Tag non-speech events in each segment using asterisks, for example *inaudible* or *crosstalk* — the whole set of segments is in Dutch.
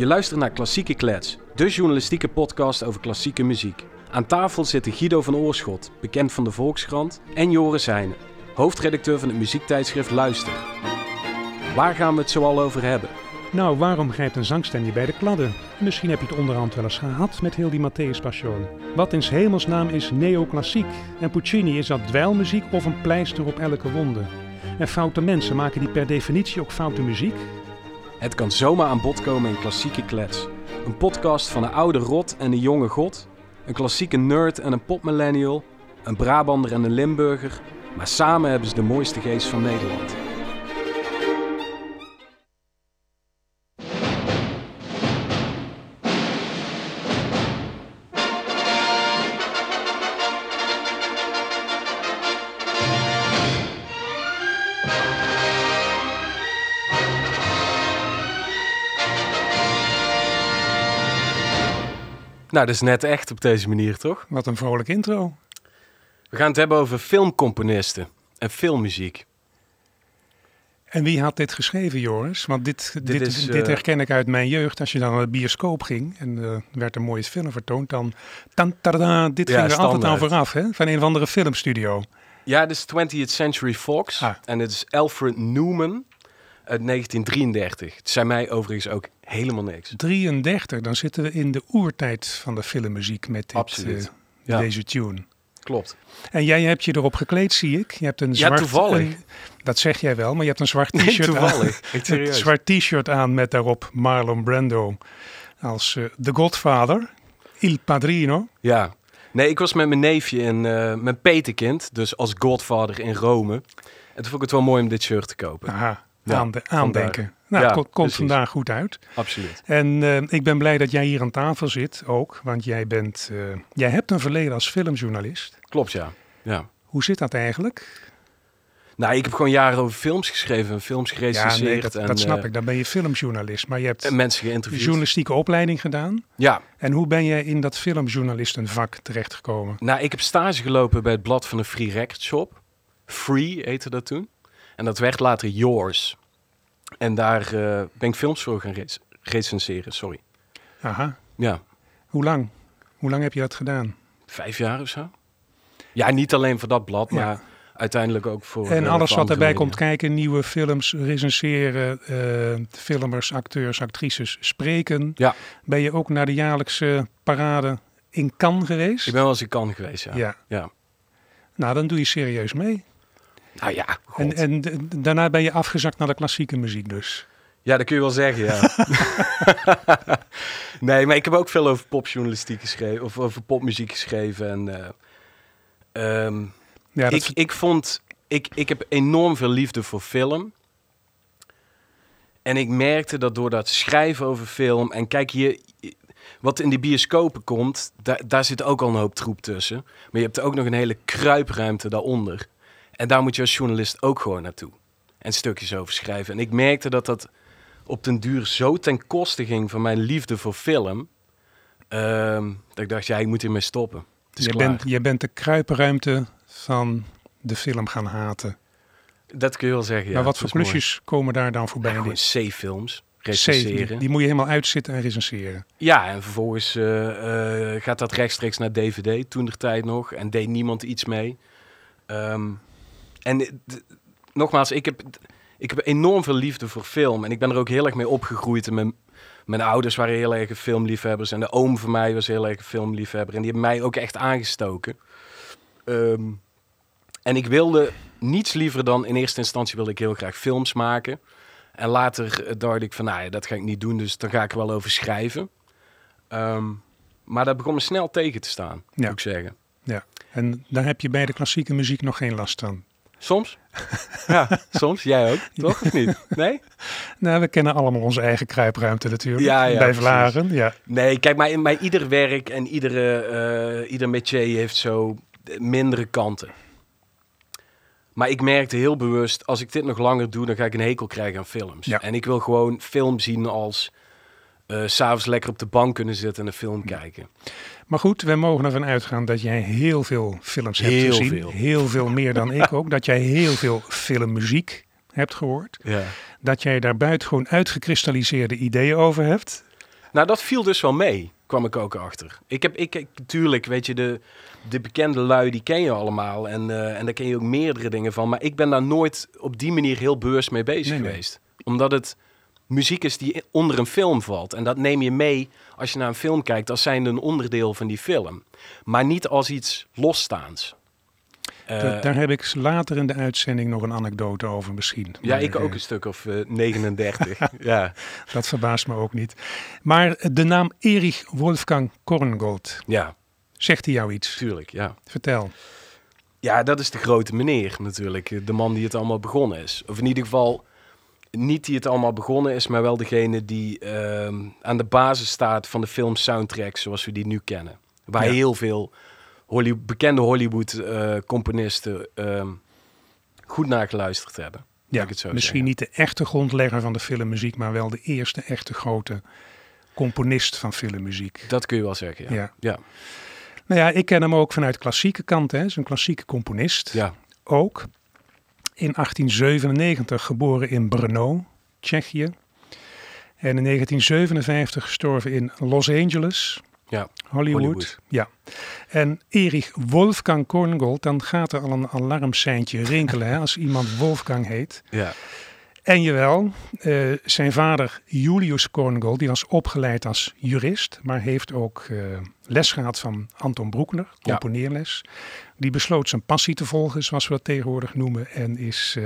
Je luistert naar Klassieke Klets, de journalistieke podcast over klassieke muziek. Aan tafel zitten Guido van Oorschot, bekend van de Volkskrant, en Joris Heijnen, hoofdredacteur van het muziektijdschrift Luister. Waar gaan we het zoal over hebben? Nou, waarom grijpt een zangstem je bij de kladden? Misschien heb je het onderhand wel eens gehad met heel die Matthäus Passion. Wat in hemelsnaam is neoclassiek? En Puccini is dat dweilmuziek of een pleister op elke wonde? En foute mensen maken die per definitie ook foute muziek? Het kan zomaar aan bod komen in Klassieke Klets. Een podcast van een oude rot en een jonge god, een klassieke nerd en een popmillennial, een Brabander en een Limburger, maar samen hebben ze de mooiste geest van Nederland. Nou, dat is net echt op deze manier, toch? Wat een vrolijk intro. We gaan het hebben over filmcomponisten en filmmuziek. En wie had dit geschreven, Joris? Want dit, dit, is, dit eh, herken ik uit mijn jeugd. Als je dan naar de bioscoop ging en er werd een mooie film vertoond, dan... Tada, dit Ja, ging er altijd aan vooraf, hè? Van een of andere filmstudio. Ja, dit is 20th Century Fox Ah. en het is Alfred Newman uit 1933. Het zijn mij overigens ook helemaal niks. 33, dan zitten we in de oertijd van de filmmuziek met dit, Absoluut. eh, Ja. deze tune. Klopt. En jij hebt je erop gekleed, zie ik. Je hebt een Ja, zwart... toevallig. een- dat zeg jij wel, maar je hebt een zwart Nee, t-shirt aan. toevallig. *laughs* Echt Een zwart t-shirt aan met daarop Marlon Brando als eh, The Godfather, Il Padrino. Ja. Nee, ik was met mijn neefje in eh, mijn petekind, dus als godfather in Rome. En toen vond ik het wel mooi om dit shirt te kopen. Aha, Ja, aande- aandenken. Nou, Ja, ko- komt vandaag goed uit. Absoluut. En eh, ik ben blij dat jij hier aan tafel zit ook, want jij bent, eh, jij hebt een verleden als filmjournalist. Klopt, ja. ja. Hoe zit dat eigenlijk? Nou, ik heb gewoon jaren over films geschreven en films Ja, gerecenseerd. nee, dat, en, dat snap eh, ik. Dan ben je filmjournalist, maar je hebt En mensen geïnterviewd. journalistieke opleiding gedaan. Ja, En hoe ben jij in dat filmjournalistenvak terechtgekomen? nou, ik heb stage gelopen bij het blad van een Free Record Shop. Free heette dat toen. En dat werd later Yours. En daar eh, ben ik films voor gaan rec- recenseren, sorry. Aha, Ja, hoe lang? Hoe lang heb je dat gedaan? vijf jaar of zo. Ja, niet alleen voor dat blad, Ja. maar uiteindelijk ook voor... En eh, alles voor wat erbij media. komt kijken, nieuwe films, recenseren, eh, filmers, acteurs, actrices, spreken. Ja. Ben je ook naar de jaarlijkse parade in Cannes geweest? Ik ben wel eens in Cannes geweest, ja. ja. Ja. Nou, dan doe je serieus mee. Nou ja, god. En, en daarna ben je afgezakt naar de klassieke muziek dus. Ja, dat kun je wel zeggen, ja. *laughs* nee, maar ik heb ook veel over popjournalistiek geschreven, of over popmuziek geschreven. En eh, ehm, Ja, dat ik, ik vond, ik, ik heb enorm veel liefde voor film. En ik merkte dat door dat schrijven over film, en kijk je, wat in die bioscopen komt, daar, daar zit ook al een hoop troep tussen. Maar je hebt ook nog een hele kruipruimte daaronder. En daar moet je als journalist ook gewoon naartoe. En stukjes over schrijven. En ik merkte dat dat op den duur zo ten koste ging van mijn liefde voor film. ehm, dat ik dacht, ja, ik moet hiermee stoppen. Je, bent, je bent de kruipruimte van de film gaan haten. Dat kun je wel zeggen, ja. maar wat voor mooi. klusjes komen daar dan voorbij? Ja? C-films, C, recenseren. die, die moet je helemaal uitzitten en recenseren. Ja, en vervolgens eh, eh, gaat dat rechtstreeks naar DVD, toen de tijd nog. En deed niemand iets mee. Ehm, en nogmaals, ik heb, ik heb enorm veel liefde voor film. En ik ben er ook heel erg mee opgegroeid. En mijn, mijn ouders waren heel erg filmliefhebbers. En de oom van mij was heel erg filmliefhebber. En die hebben mij ook echt aangestoken. Ehm, en ik wilde niets liever dan, in eerste instantie wilde ik heel graag films maken. En later eh, dacht ik van, nou ja, dat ga ik niet doen, dus dan ga ik er wel over schrijven. Ehm, maar dat begon me snel tegen te staan, Ja. moet ik zeggen. En daar heb je bij de klassieke muziek nog geen last van. Soms. *laughs* ja, soms. Jij ook, toch? Of niet? Nee? *laughs* Nou, we kennen allemaal onze eigen kruipruimte natuurlijk. Ja, ja, bij precies. Vlagen, ja. Nee, kijk, maar, maar ieder werk en iedere, eh, ieder métier heeft zo mindere kanten. Maar ik merkte heel bewust, als ik dit nog langer doe, dan ga ik een hekel krijgen aan films. Ja. En ik wil gewoon film zien als s s'avonds lekker op de bank kunnen zitten en een film kijken. Maar goed, we mogen ervan uitgaan dat jij heel veel films hebt Heel gezien. veel. Heel veel *laughs* meer dan ik ook. Dat jij heel veel filmmuziek hebt gehoord. Ja. Dat jij daar buitengewoon uitgekristalliseerde ideeën over hebt. Nou, dat viel dus wel mee, kwam ik ook achter. Ik heb, ik, ik tuurlijk, weet je, de, de bekende lui, die ken je allemaal. En, eh, en daar ken je ook meerdere dingen van. Maar ik ben daar nooit op die manier heel bewust mee bezig Nee, nee. geweest. Omdat het muziek is die onder een film valt. En dat neem je mee als je naar een film kijkt, als zijnde een onderdeel van die film. Maar niet als iets losstaans. Eh, Da- daar heb ik later in de uitzending nog een anekdote over misschien. ja, Maar, ik ook eh, een stuk of eh, 39. *laughs* ja, Dat verbaast me ook niet. Maar eh, de naam Erich Wolfgang Korngold, ja, zegt hij jou iets? tuurlijk, ja. Vertel. Ja, dat is de grote meneer natuurlijk. De man die het allemaal begonnen is. Of in ieder geval niet die het allemaal begonnen is, maar wel degene die ehm, aan de basis staat van de film soundtrack zoals we die nu kennen. Waar Ja. heel veel bekende Hollywood-componisten ehm, goed naar geluisterd hebben. Ja, ik het zo misschien zeggen. niet de echte grondlegger van de filmmuziek, maar wel de eerste echte grote componist van filmmuziek. Dat kun je wel zeggen, ja. Ja. Ja, Nou ja, ik ken hem ook vanuit klassieke kant. Hij is een klassieke componist. ja. Ook in 1897 geboren in Brno, Tsjechië. En in 1957 gestorven in Los Angeles, Ja, Hollywood. Hollywood. Ja. En Erich Wolfgang Korngold, dan gaat er al een alarmseintje rinkelen hè, als iemand Wolfgang heet. ja. En jawel, eh, zijn vader Julius Korngold, die was opgeleid als jurist, maar heeft ook eh, les gehad van Anton Broekner, Ja. componeerles. Die besloot zijn passie te volgen, zoals we dat tegenwoordig noemen, en is eh,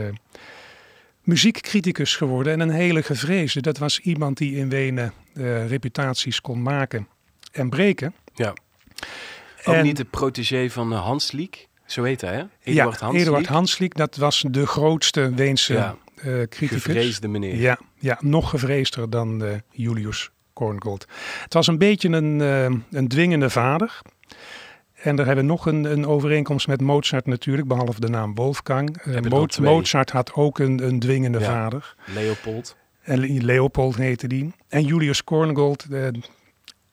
muziekcriticus geworden. En een hele gevreesde, dat was iemand die in Wenen reputaties kon maken en breken. ja. Ook En- niet de protégé van Hans Liek, zo heet hij, hè? ja, Eduard Hans Eduard Liek. Hansliek, dat was de grootste Weense Ja. Eh, criticus. Gevreesde meneer. Ja, ja, nog gevreesder dan eh, Julius Korngold. Het was een beetje een, eh, een dwingende vader. En daar hebben we nog een, een overeenkomst met Mozart natuurlijk, behalve de naam Wolfgang. Mo-? Mozart had ook een, een dwingende Ja. vader. Leopold. En Le- Leopold heette die. En Julius Korngold,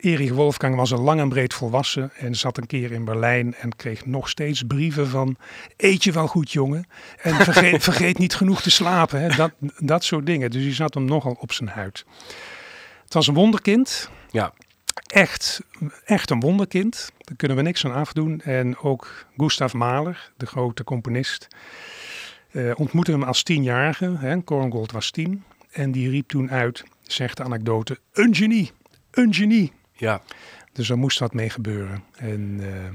Erich Wolfgang was al lang en breed volwassen en zat een keer in Berlijn en kreeg nog steeds brieven van eet je wel goed jongen en *laughs* vergeet, vergeet niet genoeg te slapen. Hè? Dat, dat soort dingen. Dus die zat hem nogal op zijn huid. Het was een wonderkind. Ja. Echt, echt een wonderkind. Daar kunnen we niks aan afdoen. En ook Gustav Mahler, de grote componist, eh, ontmoette hem als tienjarige. Hè? Korngold was tien. En die riep toen uit, zegt de anekdote, een genie, een genie. Ja, Dus er moest wat mee gebeuren. En eh,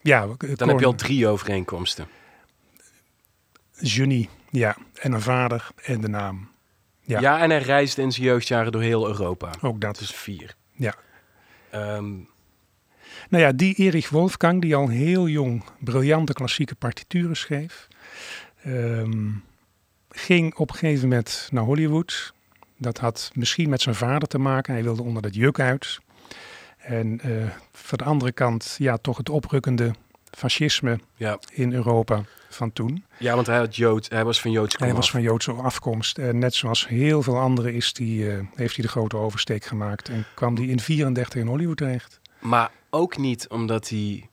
ja, dan heb je al drie overeenkomsten. genie, ja. En een vader en de naam. Ja. Ja. en hij reisde in zijn jeugdjaren door heel Europa. Ook dat. Is vier. Ja. Ehm, Nou ja, die Erich Wolfgang, die al heel jong briljante klassieke partituren schreef, ehm, ging op een gegeven moment naar Hollywood. Dat had misschien met zijn vader te maken. Hij wilde onder dat juk uit. En eh van de andere kant, ja, toch het oprukkende fascisme ja. in Europa van toen. ja, want hij, had Jood, hij was van Joods Hij was van Joodse afkomst. En net zoals heel veel anderen is die, eh, heeft hij de grote oversteek gemaakt. En kwam die in 34 in Hollywood terecht. Maar ook niet omdat hij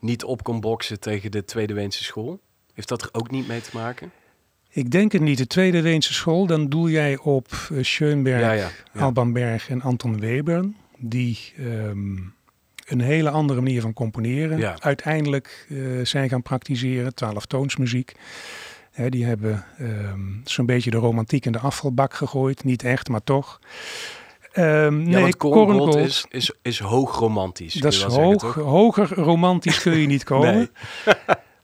niet op kon boksen tegen de Tweede Weense school. Heeft dat er ook niet mee te maken? Ik denk het niet. De Tweede Weense school, dan doel jij op eh, Schoenberg, Ja, ja. ja. Alban Berg en Anton Webern. Die ehm, een hele andere manier van componeren Ja. uiteindelijk eh, zijn gaan praktiseren. Twaalftoonsmuziek. Hè, die hebben ehm, zo'n beetje de romantiek in de afvalbak gegooid. Niet echt, maar toch. Ehm, Ja, nee, Korngold is, is, is hoog romantisch. dat is zeggen, hoog, hoger romantisch kun je niet *laughs* komen. Nee.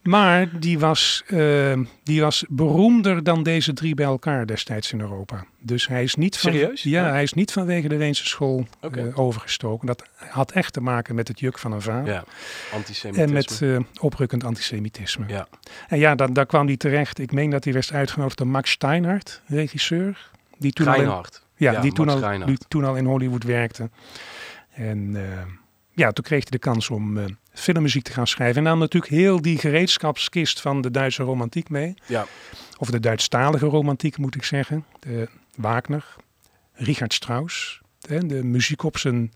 Maar die was, eh, die was beroemder dan deze drie bij elkaar destijds in Europa. Dus hij is niet, van, Serieus? Ja, Ja. hij is niet vanwege de Weense school eh, overgestoken. Dat had echt te maken met het juk van een vader. Ja, antisemitisme. En met eh, oprukkend antisemitisme. Ja. En ja, dan, daar kwam hij terecht. Ik meen dat hij werd uitgenodigd door Max Steinhardt, regisseur. Die toen, al in, ja, Ja, die, toen al, die toen al in Hollywood werkte. En ja, toen kreeg hij de kans om eh, filmmuziek te gaan schrijven. En dan natuurlijk heel die gereedschapskist van de Duitse romantiek mee. Ja. Of de Duitsstalige romantiek moet ik zeggen. De Wagner, Richard Strauss. De muziek op zijn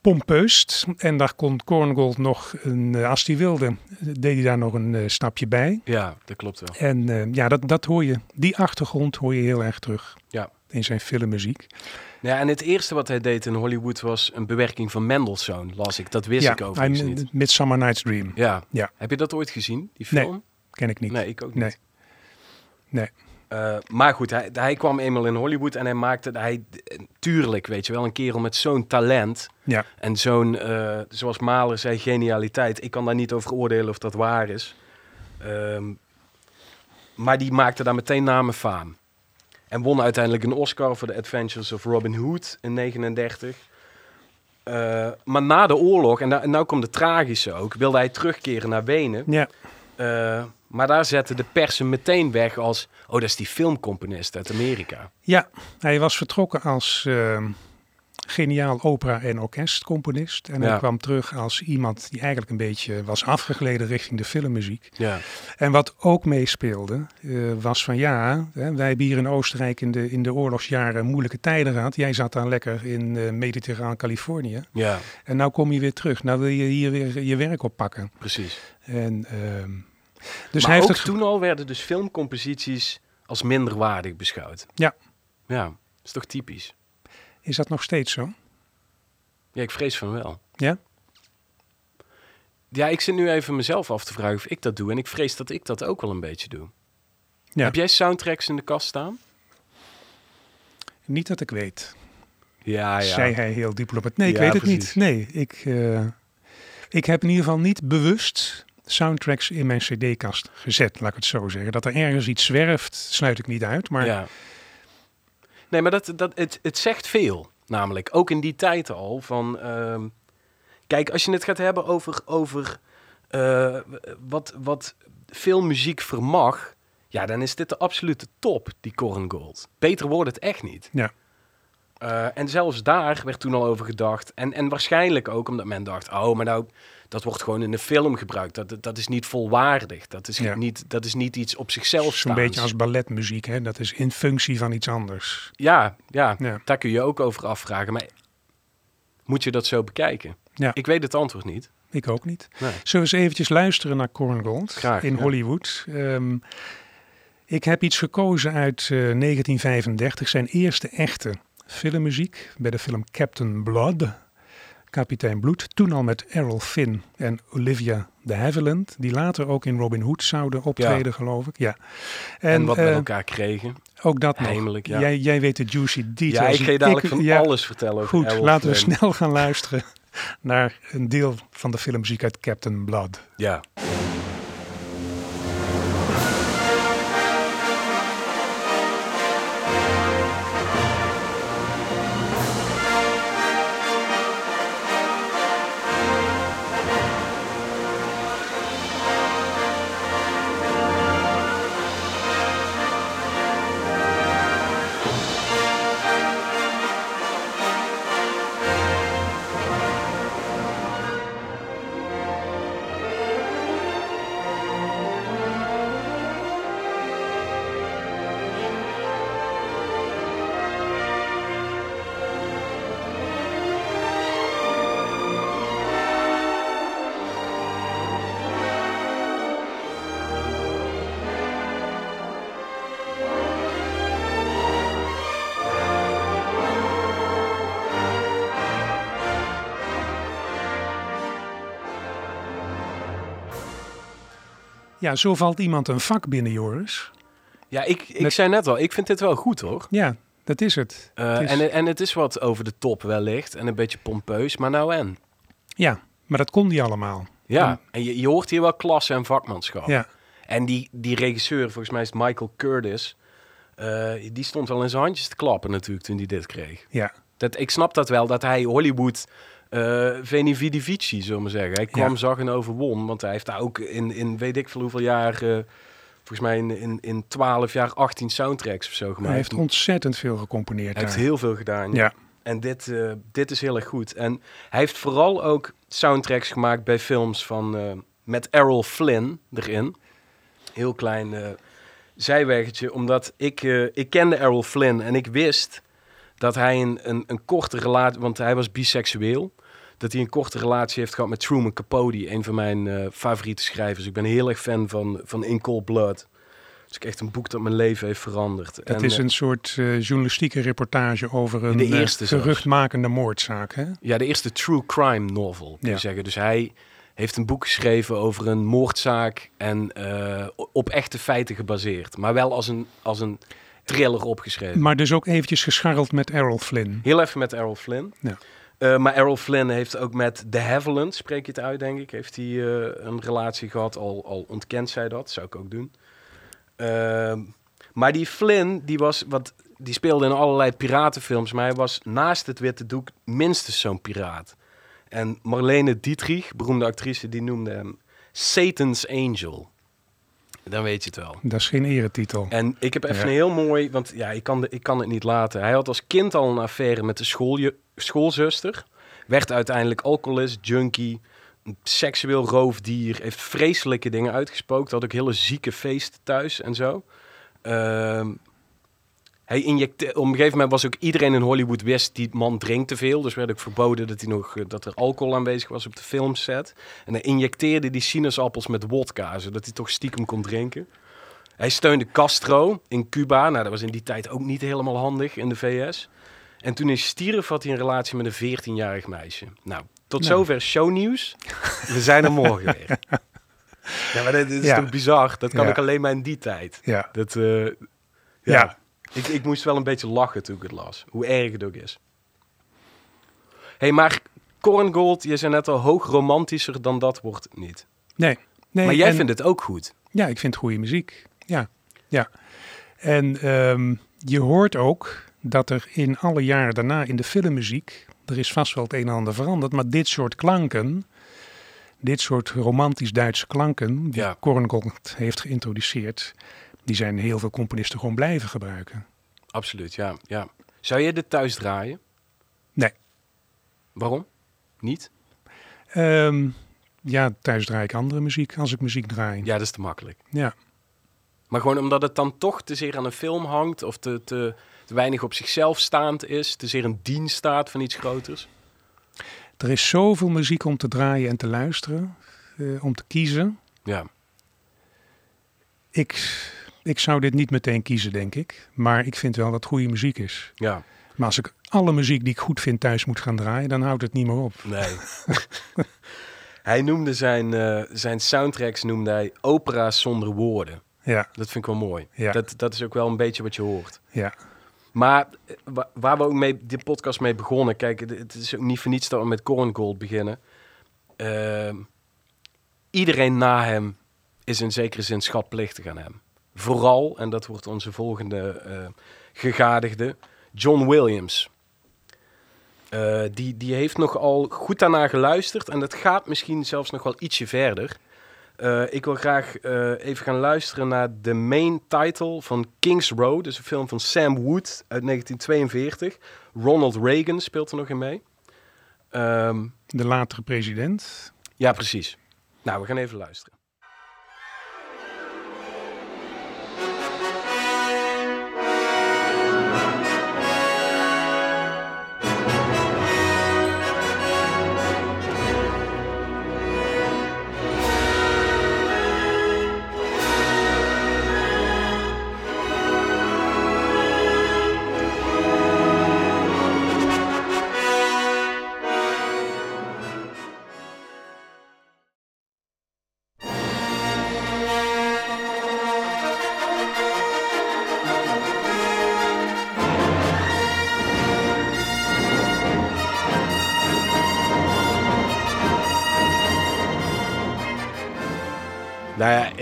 pompeust. En daar kon Korngold nog, een, eh, als hij wilde, deed hij daar nog een eh, stapje bij. ja, dat klopt wel. En ja, dat, dat hoor je, die achtergrond hoor je heel erg terug. Ja. in zijn filmmuziek. Ja, en het eerste wat hij deed in Hollywood was een bewerking van Mendelssohn, las ik. Dat wist ja, ik overigens niet. Midsummer Night's Dream. Ja. Ja. Heb je dat ooit gezien, die Nee, film? Ken ik niet. Nee, ik ook niet. Nee. Nee. Eh, maar goed, hij, hij kwam eenmaal in Hollywood en hij maakte... Hij, tuurlijk, weet je wel, een kerel met zo'n talent... Ja. En zo'n, eh, zoals Mahler zei, genialiteit. Ik kan daar niet over oordelen of dat waar is. Ehm, maar die maakte daar meteen naam en faam. En won uiteindelijk een Oscar voor The Adventures of Robin Hood in 39. Eh, maar na de oorlog, en, da- en nou komt de tragische ook, wilde hij terugkeren naar Wenen. Ja. Eh, maar daar zette de pers hem meteen weg als... Oh, dat is die filmcomponist uit Amerika. ja, hij was vertrokken als eh, geniaal opera- en orkestcomponist. En Ja. hij kwam terug als iemand die eigenlijk een beetje was afgegleden richting de filmmuziek. Ja, En wat ook meespeelde, eh, was van ja, hè, wij hebben hier in Oostenrijk in de, in de oorlogsjaren moeilijke tijden gehad. Jij zat daar lekker in eh mediterraan Californië. ja, En nou kom je weer terug. Nou wil je hier weer je werk oppakken. precies. En, ehm, dus maar hij heeft ook het toen al werden dus filmcomposities als minderwaardig beschouwd. Ja. Ja, is toch typisch? Is dat nog steeds zo? Ja, ik vrees van wel. Ja? Ja, ik zit nu even mezelf af te vragen of ik dat doe. En ik vrees dat ik dat ook wel een beetje doe. Ja. Heb jij soundtracks in de kast staan? Niet dat ik weet. Ja, ja. Zei hij heel diplomatiek. Nee, ik Ja, weet het precies. niet. Nee, ik, eh, ik heb in ieder geval niet bewust soundtracks in mijn cd-kast gezet, laat ik het zo zeggen. Dat er ergens iets zwerft, sluit ik niet uit. Maar Ja. Nee, maar dat, dat, het, het zegt veel. Namelijk, ook in die tijd al. Van, ehm, kijk, als je het gaat hebben over, over eh, wat, wat filmmuziek vermag... Ja, dan is dit de absolute top, die Corn Gold. Beter wordt het echt niet. Ja. Eh, en zelfs daar werd toen al over gedacht. En, en waarschijnlijk ook omdat men dacht... oh, maar nou, dat wordt gewoon in een film gebruikt. Dat, dat is niet volwaardig. Dat is, Ja. niet, dat is niet iets op zichzelf zo'n staans. beetje als balletmuziek. Hè? Dat is in functie van iets anders. Ja, ja, Ja. daar kun je ook over afvragen. Maar moet je dat zo bekijken? Ja. Ik weet het antwoord niet. Ik ook niet. Nee. Zullen we eens eventjes luisteren naar Corn Gold Graag, in ja. Hollywood? Ehm, ik heb iets gekozen uit eh, 1935, zijn eerste echte filmmuziek bij de film Captain Blood. Kapitein Bloed, toen al met Errol Finn en Olivia de Havilland, die later ook in Robin Hood zouden optreden, geloof ik. Ja. En, wat eh, met elkaar kregen. ook dat nog. Heimelijk, ja. Jij, jij weet de juicy details. Ja, ik ga je dadelijk van ja, alles vertellen over Goed, Errol laten we snel gaan luisteren naar een deel van de filmmuziek uit Captain Blood. Ja. Ja, zo valt iemand een vak binnen, Joris. Ja, ik, ik Met- zei net al, ik vind dit wel goed hoor. Ja, dat is het. Eh, Het is- en, en het is wat over de top wellicht en een beetje pompeus, maar nou en. Ja, maar dat kon die allemaal. Ja, en je, je hoort hier wel klasse en vakmanschap. Ja, En die, die regisseur, volgens mij is het Michael Curtis, eh, die stond wel in zijn handjes te klappen natuurlijk toen hij dit kreeg. ja, Dat, ik snap dat wel, dat hij Hollywood eh Veni Vidi Vici, zullen we zeggen. Hij kwam, Ja. zag en overwon, want hij heeft daar ook in, in weet ik veel hoeveel jaar, eh, volgens mij in, in, in 12 jaar 18 soundtracks of zo gemaakt. hij heeft ontzettend veel gecomponeerd Hij heeft heel veel gedaan. Ja, En dit, eh, dit is heel erg goed. En hij heeft vooral ook soundtracks gemaakt bij films van, eh, met Errol Flynn erin. Heel klein eh, zijweggetje, omdat ik, eh, ik kende Errol Flynn en ik wist dat hij een, een, een korte relatie, want hij was biseksueel, dat hij een korte relatie heeft gehad met Truman Capote, een van mijn eh, favoriete schrijvers. Ik ben heel erg fan van, van In Cold Blood. is echt een boek dat mijn leven heeft veranderd. Het is eh, een soort eh, journalistieke reportage over een De eh, eerste geruchtmakende moordzaak. Hè? Ja, de eerste true crime novel, kun je Ja. zeggen. Dus hij heeft een boek geschreven over een moordzaak en eh, op echte feiten gebaseerd. Maar wel als een, als een thriller opgeschreven. Maar dus ook eventjes gescharreld met Errol Flynn. Heel even met Errol Flynn. Ja. Eh, maar Errol Flynn heeft ook met The Haviland, spreek je het uit denk ik, heeft hij eh, een relatie gehad. Al, al ontkent zij dat, zou ik ook doen. Ehm, maar die Flynn, die was, wat, die speelde in allerlei piratenfilms, maar hij was naast het witte doek minstens zo'n piraat. En Marlene Dietrich, beroemde actrice, die noemde hem Satan's Angel. Dan weet je het wel. Dat is geen eretitel. En ik heb even Ja. een heel mooi, want ja, ik kan, de, ik kan het niet laten. Hij had als kind al een affaire met de schoolje, schoolzuster. Werd uiteindelijk alcoholist, junkie, een seksueel roofdier. Heeft vreselijke dingen uitgespookt. Had ook hele zieke feesten thuis en zo. Ehm, hij injecte, op een gegeven moment was ook iedereen in Hollywood wist, die man drinkt te veel. Dus werd ook verboden dat, hij nog, eh, dat er alcohol aanwezig was op de filmset. En hij injecteerde die sinaasappels met wodka, zodat hij toch stiekem kon drinken. Hij steunde Castro in Cuba. Nou, dat was in die tijd ook niet helemaal handig in de VS. En toen hij stierf, had hij een relatie met een 14-jarig meisje. Nou, tot Nou. zover shownieuws. We zijn er morgen weer. *laughs* Ja, maar dit, dit is Ja. toch bizar? Dat kan Ja. ik alleen maar in die tijd. Ja. Dat, eh, ja. Ja. Ik, ik moest wel een beetje lachen toen ik het las. Hoe erg het ook is. hey, maar Korngold, je zei net al, hoog romantischer dan dat wordt het niet. Nee. nee maar jij en- vindt het ook goed. Ja, ik vind goede muziek. Ja, ja. En ehm, je hoort ook dat er in alle jaren daarna in de filmmuziek, er is vast wel het een en ander veranderd, maar dit soort klanken, dit soort romantisch Duitse klanken, die Ja. Korngold heeft geïntroduceerd, die zijn heel veel componisten gewoon blijven gebruiken. Absoluut, ja. ja. Zou je dit thuis draaien? Nee. Waarom? Niet? Ehm, ja, thuis draai ik andere muziek als ik muziek draai. Ja, dat is te makkelijk. ja. Maar gewoon omdat het dan toch te zeer aan een film hangt... of te, te, te weinig op zichzelf staand is... te zeer een dienst staat van iets groters. Er is zoveel muziek om te draaien en te luisteren, eh, om te kiezen. Ja, Ik, ik zou dit niet meteen kiezen, denk ik. Maar ik vind wel dat goede muziek is. ja. Maar als ik alle muziek die ik goed vind thuis moet gaan draaien, dan houdt het niet meer op. Nee. *laughs* hij noemde zijn, eh, zijn soundtracks noemde hij opera's zonder woorden. Ja, Dat vind ik wel mooi. Ja. Dat, dat is ook wel een beetje wat je hoort. ja, Maar eh, wa- waar we ook mee, die podcast mee begonnen... Kijk, het- is ook niet voor niets dat we met Korngold beginnen. Ehm, iedereen na hem is in zekere zin schatplichtig aan hem. Vooral, en dat wordt onze volgende eh gegadigde, John Williams. Eh, die, die heeft nogal goed daarna geluisterd. En dat gaat misschien zelfs nog wel ietsje verder. Eh, ik wil graag even gaan luisteren naar de main title van King's Road. Is een film van Sam Wood uit 1942. Ronald Reagan speelt er nog in mee. Ehm, de latere president. ja, precies. Nou, we gaan even luisteren.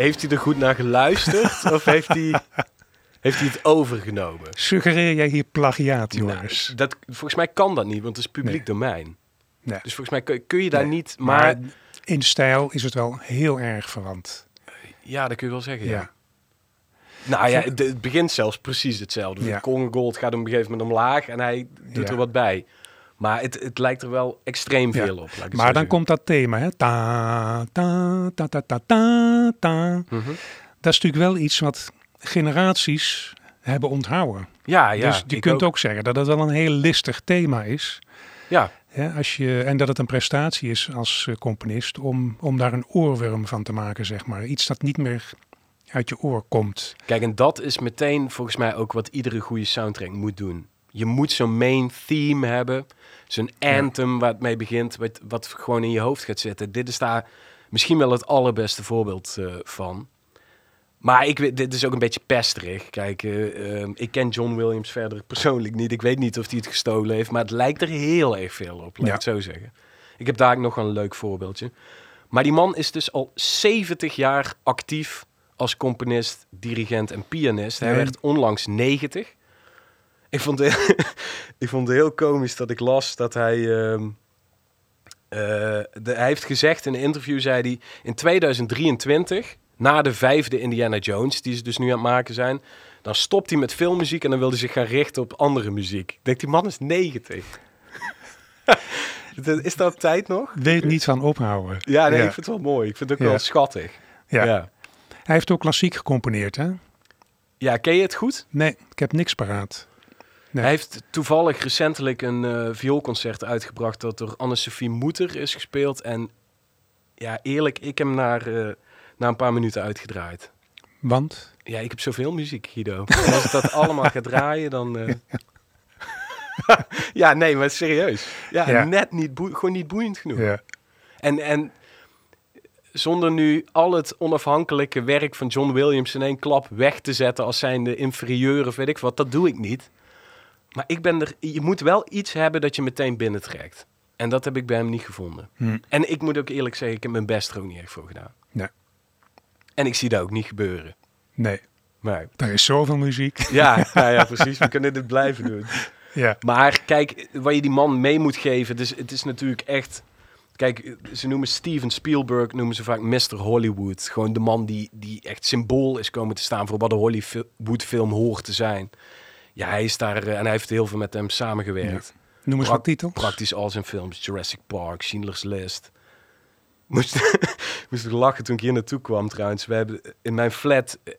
Heeft hij er goed naar geluisterd *laughs* of heeft hij, heeft hij het overgenomen? Suggereer jij hier plagiaat, Nou, jongens? dat, volgens mij kan dat niet, want het is publiek Nee. domein. Nee. Dus volgens mij kun, kun je daar Nee. niet... Maar, Maar in stijl is het wel heel erg verwant. ja, dat kun je wel zeggen, ja. Ja. Nou ja, het, begint zelfs precies hetzelfde. Ja. Ja. Gold gaat op een gegeven moment omlaag en hij doet Ja. er wat bij. Maar het, het lijkt er wel extreem veel op. Maar dan zeggen. komt dat thema, hè? Ta, ta, ta, ta, ta, ta, ta. Mhm. Dat is natuurlijk wel iets wat generaties hebben onthouden. Ja, ja. dus je kunt ook. zeggen dat het wel een heel listig thema is. Ja, als je, en dat het een prestatie is als eh, componist om, om daar een oorworm van te maken, zeg maar. Iets dat niet meer uit je oor komt. Kijk, en dat is meteen volgens mij ook wat iedere goede soundtrack moet doen. Je moet zo'n main theme hebben, zo'n anthem waar het mee begint, wat, wat gewoon in je hoofd gaat zitten. Dit is daar misschien wel het allerbeste voorbeeld eh, van. Maar ik weet, dit is ook een beetje pesterig. Kijk, eh, ehm, ik ken John Williams verder persoonlijk niet. Ik weet niet of hij het gestolen heeft, maar het lijkt er heel erg veel op, laat Ja. het zo zeggen. Ik heb daar nog een leuk voorbeeldje. Maar die man is dus al 70 jaar actief als componist, dirigent en pianist. Hij Nee. werd onlangs 90. Ik vond, het, *laughs* ik vond het heel komisch dat ik las dat hij... ehm, eh, de, hij heeft gezegd in een interview, zei hij... In 2023, na de vijfde Indiana Jones, die ze dus nu aan het maken zijn... Dan stopt hij met filmmuziek en dan wil hij zich gaan richten op andere muziek. Ik denk, die man is 90. *laughs* is dat tijd nog? Weet niet van ophouden. Ja, nee, Ja. ik vind het wel mooi. Ik vind het ook Ja. wel schattig. Ja. ja. Hij heeft ook klassiek gecomponeerd, hè? Ja, ken je het goed? Nee, ik heb niks paraat. Nee. Hij heeft toevallig recentelijk een eh, vioolconcert uitgebracht dat door Anne-Sophie Moeter is gespeeld. En ja, eerlijk, ik heb hem naar, eh, na een paar minuten uitgedraaid. Want? Ja, ik heb zoveel muziek, Guido. En als ik dat allemaal ga draaien, dan... eh, *laughs* ja, nee, maar serieus. Ja, Ja. net niet, gewoon niet boeiend genoeg. Ja. En, en zonder nu al het onafhankelijke werk van John Williams in één klap weg te zetten als zijnde inferieur of weet ik wat, dat doe ik niet. Maar ik ben er, je moet wel iets hebben dat je meteen binnentrekt. En dat heb ik bij hem niet gevonden. Hm. En ik moet ook eerlijk zeggen, ik heb mijn best er ook niet echt voor gedaan. Nee. En ik zie dat ook niet gebeuren. Nee, Maar er is zoveel muziek. ja, *laughs* nou ja, precies. We kunnen dit blijven doen. Ja. Maar kijk, waar je die man mee moet geven, dus het is natuurlijk echt... Kijk, ze noemen Steven Spielberg, noemen ze vaak Mr. Hollywood. Gewoon de man die, die echt symbool is komen te staan voor wat een Hollywood film hoort te zijn. Ja, hij is daar eh, en hij heeft heel veel met hem samengewerkt. Noem eens wat titels. Praktisch al zijn films. Jurassic Park, Schindler's List. Moest, *laughs* moest ik lachen toen ik hier naartoe kwam trouwens. We hebben in mijn flat, eh,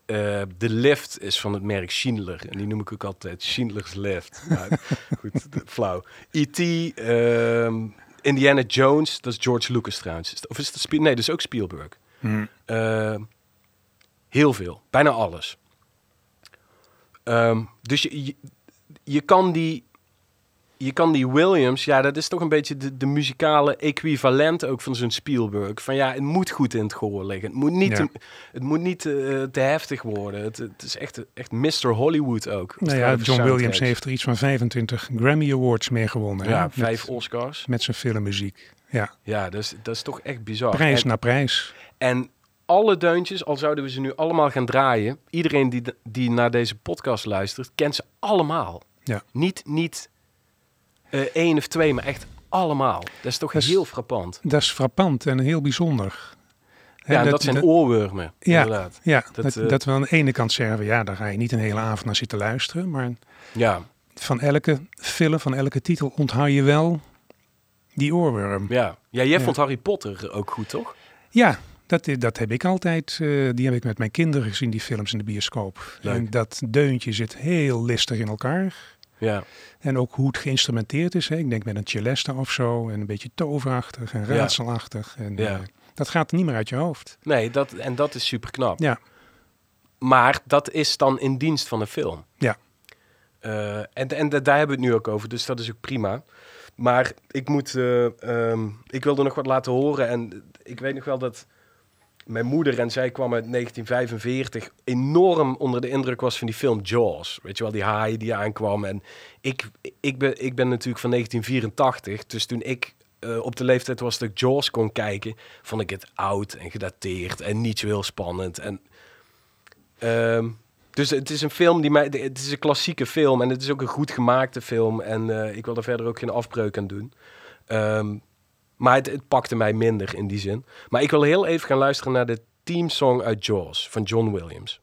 de lift is van het merk Schindler. En die noem ik ook altijd Schindler's Lift. *laughs* Nou, goed, flauw. E.T., ehm, Indiana Jones, dat is George Lucas trouwens. Of is het Spiel? Nee, dat is ook Spielberg. Hm. Ehm, heel veel, bijna alles. Ehm, dus je, je, je kan die, je kan die Williams, ja, dat is toch een beetje de, de muzikale equivalent ook van zo'n Spielberg. Van ja, het moet goed in het gehoor liggen. Het moet niet, Ja. te, het moet niet te, te heftig worden. Het, het is echt, echt Mr. Hollywood ook. Nou ja, John Williams heeft er iets van 25 Grammy Awards mee gewonnen. hè? ja, Met- vijf Oscars. Met zijn filmmuziek. Ja, Ja, dat is, dat is toch echt bizar. prijs En- na prijs. En alle deuntjes, al zouden we ze nu allemaal gaan draaien, iedereen die, die naar deze podcast luistert, kent ze allemaal. Ja. Niet, niet eh, één of twee, maar echt allemaal. Dat is toch Dat is- heel frappant. Dat is frappant en heel bijzonder. Ja, dat, zijn oorwormen, Ja. inderdaad. Ja, dat, dat, eh, dat we aan de ene kant zeggen, ja, daar ga je niet een hele avond naar zitten luisteren. Maar Ja, van elke film, van elke titel onthoud je wel die oorworm. ja. ja jij Ja. vond Harry Potter ook goed, toch? Ja, dat, dat heb ik altijd. eh, die heb ik met mijn kinderen gezien, die films in de bioscoop. Leuk. En dat deuntje zit heel listig in elkaar. Ja, En ook hoe het geïnstrumenteerd is. Hè. Ik denk met een celesta of zo. En een beetje toverachtig en Ja. raadselachtig. En, Ja. eh, dat gaat niet meer uit je hoofd. nee, dat, en dat is super knap. Ja, Maar dat is dan in dienst van een film. Ja. Eh, en en da- daar hebben we het nu ook over, dus dat is ook prima. Maar ik moet, eh, ehm, ik wilde nog wat laten horen. En ik weet nog wel dat mijn moeder, en zij kwam uit 1945, enorm onder de indruk was van die film Jaws. Weet je wel, die haai die aankwam. En ik, ik, ben, ik ben natuurlijk van 1984, dus toen ik eh, op de leeftijd was dat Jaws kon kijken, vond ik het oud en gedateerd en niet zo heel spannend. En Ehm, dus het is een film die mij. Het is een klassieke film en het is ook een goed gemaakte film. En eh, ik wil er verder ook geen afbreuk aan doen. Ehm, maar het, pakte mij minder in die zin. Maar ik wil heel even gaan luisteren naar de teamsong uit Jaws van John Williams.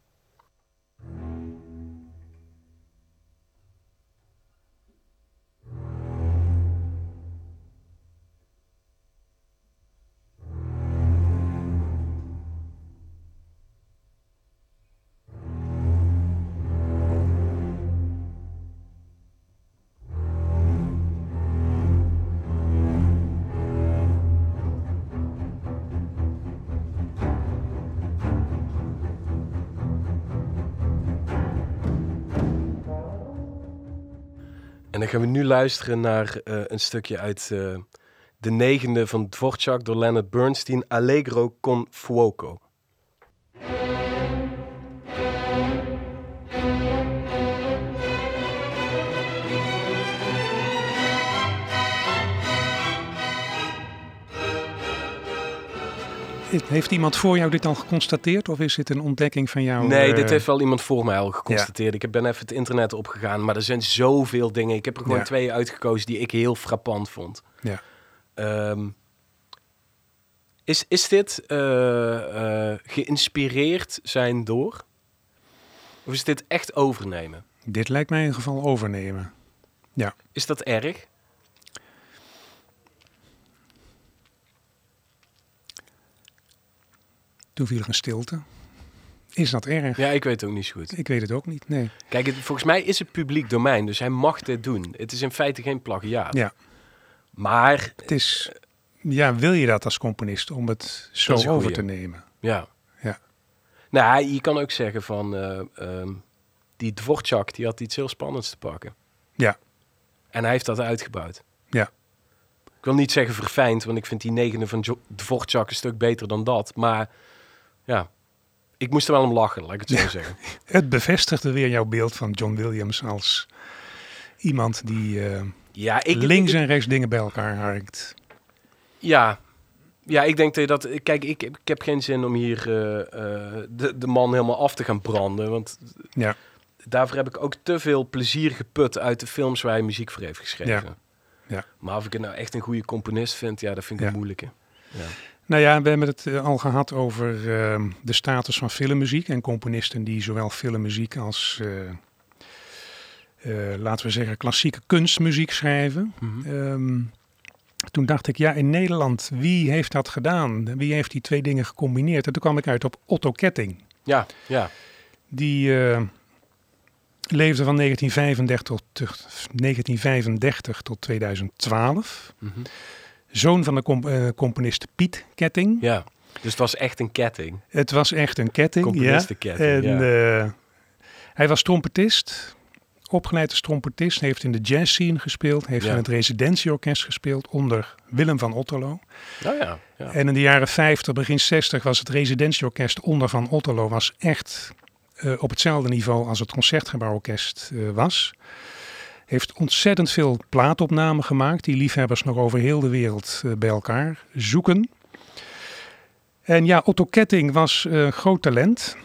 En dan gaan we nu luisteren naar eh, een stukje uit eh, de negende van Dvorak door Leonard Bernstein, Allegro con fuoco. Heeft iemand voor jou dit al geconstateerd of is dit een ontdekking van jou? Nee, eh, dit heeft wel iemand voor mij al geconstateerd. Ik ben even het internet opgegaan, maar er zijn zoveel dingen. Ik heb er gewoon Ja. twee uitgekozen die ik heel frappant vond. Ja. Ehm, is, is dit eh, eh, geïnspireerd zijn door? Of is dit echt overnemen? Dit lijkt mij in geval overnemen. Is dat erg? Toen viel er een stilte. Is dat erg? Ja, ik weet het ook niet zo goed. Ik weet het ook niet. Nee. Kijk, het, volgens mij is het publiek domein, dus hij mag dit doen. Het is in feite geen plagiaat. Ja. Maar, Het is. Ja, wil je dat als componist om het zo over goeie. te nemen? ja. Ja. Nou, je kan ook zeggen van, eh, ehm, die Dvorak, die had iets heel spannends te pakken. Ja. En hij heeft dat uitgebouwd. Ja. Ik wil niet zeggen verfijnd, want ik vind die negende van Dvorak een stuk beter dan dat. Maar ja, ik moest er wel om lachen, laat ik het zo Ja. zeggen. *laughs* Het bevestigde weer jouw beeld van John Williams als iemand die eh, Ja, ik, links ik- en rechts dingen bij elkaar harkt. Ja. Ja, ik denk dat. Kijk, ik, ik heb geen zin om hier eh, eh, de, de man helemaal af te gaan branden. Want Ja. daarvoor heb ik ook te veel plezier geput uit de films waar hij muziek voor heeft geschreven. Ja. Ja. Maar of ik het nou echt een goede componist vind, ja, dat vind ik Ja. een moeilijke. Ja. Nou ja, we hebben het eh, al gehad over eh, de status van filmmuziek en componisten die zowel filmmuziek als, eh, eh, laten we zeggen, klassieke kunstmuziek schrijven. Ehm, toen dacht ik, ja, in Nederland, wie heeft dat gedaan? Wie heeft die twee dingen gecombineerd? En toen kwam ik uit op Otto Ketting. ja, ja. Die leefde van 1935 tot, tot 1935 tot 2012. Mhm. Zoon van de comp- eh, componist Piet Ketting. ja. Dus het was echt een ketting. Het was echt een ketting. Ja. Componistenketting, En ja. eh, hij was trompetist, opgeleid als trompetist, heeft in de jazz scene gespeeld, heeft Ja. in het residentieorkest gespeeld onder Willem van Otterlo. Nou ja, ja. En in de jaren 50, begin 60 was het residentieorkest onder Van Otterlo was echt eh, op hetzelfde niveau als het concertgebouworkest was. Heeft ontzettend veel plaatopnamen gemaakt die liefhebbers nog over heel de wereld eh, bij elkaar zoeken. En ja, Otto Ketting was eh, groot talent.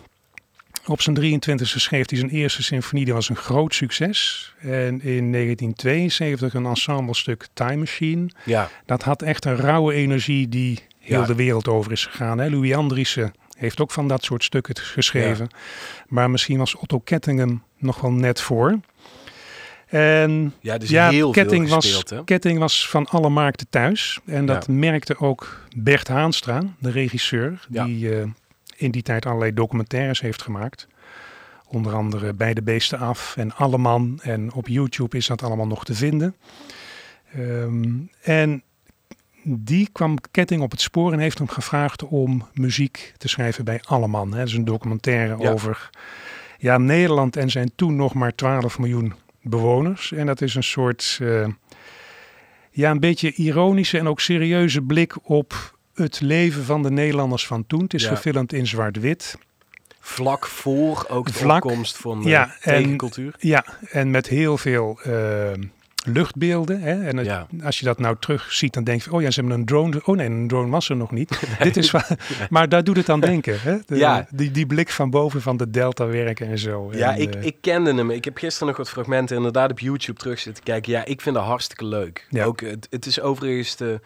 Op zijn 23e schreef hij zijn eerste symfonie, die was een groot succes. En in 1972 een ensemblestuk Time Machine. ja. Dat had echt een rauwe energie die heel Ja. de wereld over is gegaan. Hè? Louis Andriessen heeft ook van dat soort stukken geschreven. Maar misschien was Otto Ketting hem nog wel net voor. En ja, dus ja, heel Ketting, veel was, hè? Ketting was van alle markten thuis. En dat Ja. merkte ook Bert Haanstra, de regisseur, Ja. die eh, in die tijd allerlei documentaires heeft gemaakt. Onder andere Bij de Beesten Af en Alleman. En op YouTube is dat allemaal nog te vinden. Ehm, en die kwam Ketting op het spoor en heeft hem gevraagd om muziek te schrijven bij Alleman. Hè. Dat is een documentaire Ja. over ja, Nederland en zijn toen nog maar 12 miljoen bewoners. En dat is een soort, eh, ja, een beetje ironische en ook serieuze blik op het leven van de Nederlanders van toen. Het is Ja. gefilmd in zwart-wit. Vlak voor ook de Vlak, opkomst van ja, ja, en- tegencultuur. Ja, en met heel veel eh, luchtbeelden. Hè? En het- Ja. als je dat nou terug ziet, dan denk je, oh ja, ze hebben een drone. Oh nee, een drone was er nog niet. *laughs* Dit is maar daar doet het aan denken. Hè? De- Ja. die, die blik van boven van de delta werken en zo. Ja, En, ik, eh, ik kende hem. Ik heb gisteren nog wat fragmenten inderdaad op YouTube terug zitten kijken. Ja, ik vind dat hartstikke leuk. Ja. Ook, het, het is overigens de,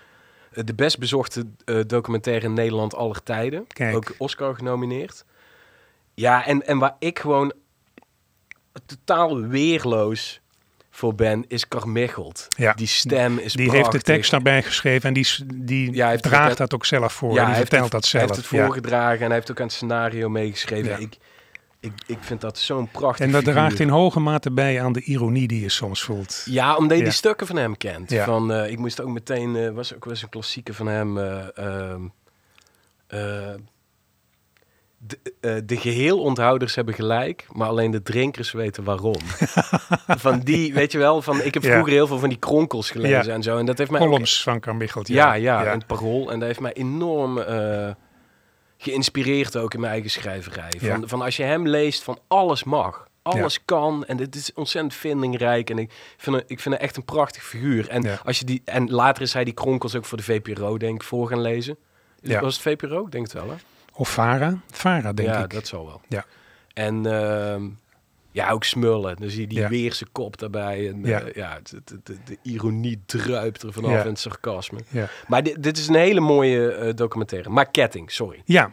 de best bezochte eh, documentaire in Nederland aller tijden. Kijk. Ook Oscar genomineerd. Ja, en, en waar ik gewoon totaal weerloos voor ben, is Carmichelt. Ja. Die stem is die heeft de tekst daarbij geschreven en die, die Ja, hij draagt het- dat ook zelf voor. Ja, die hij vertelt het- dat Hij zelf. heeft het ja. voorgedragen en hij heeft ook aan het scenario meegeschreven. Ik, ik, ik vind dat zo'n prachtig En dat figuur. draagt in hoge mate bij aan de ironie die je soms voelt. Ja, omdat je die stukken van hem kent. Ja. Van, eh, ik moest ook meteen, eh, was ook wel eens een klassieke van hem. eh, de, eh, de geheel-onthouders hebben gelijk, maar alleen de drinkers weten waarom. *laughs* van die, weet je wel, van ik heb Ja. vroeger heel veel van die kronkels gelezen Ja. en zo. En dat heeft mij ook- Columns van Carmichelt. ja, ja, en het parool. En dat heeft mij enorm eh, geïnspireerd ook in mijn eigen schrijverij. Van, Ja. van als je hem leest, van alles mag. Alles kan en dit is ontzettend vindingrijk. En ik vind, hem- ik vind hem echt een prachtig figuur. En, Ja. als je die, en later is hij die kronkels ook voor de VPRO, denk ik, voor gaan lezen. Is, Ja. Was het VPRO? Ik denk het wel, hè? Of Vara. Vara, denk ja, ik. dat zal wel. Ja. En ehm, ja, ook smullen. Dan zie je die Ja. weerse kop daarbij. En Ja. ja, ja de, de, de, de ironie druipt er vanaf Ja. en het sarcasme. Ja. Maar dit, dit is een hele mooie eh, documentaire. Maar Ketting, sorry. Ja,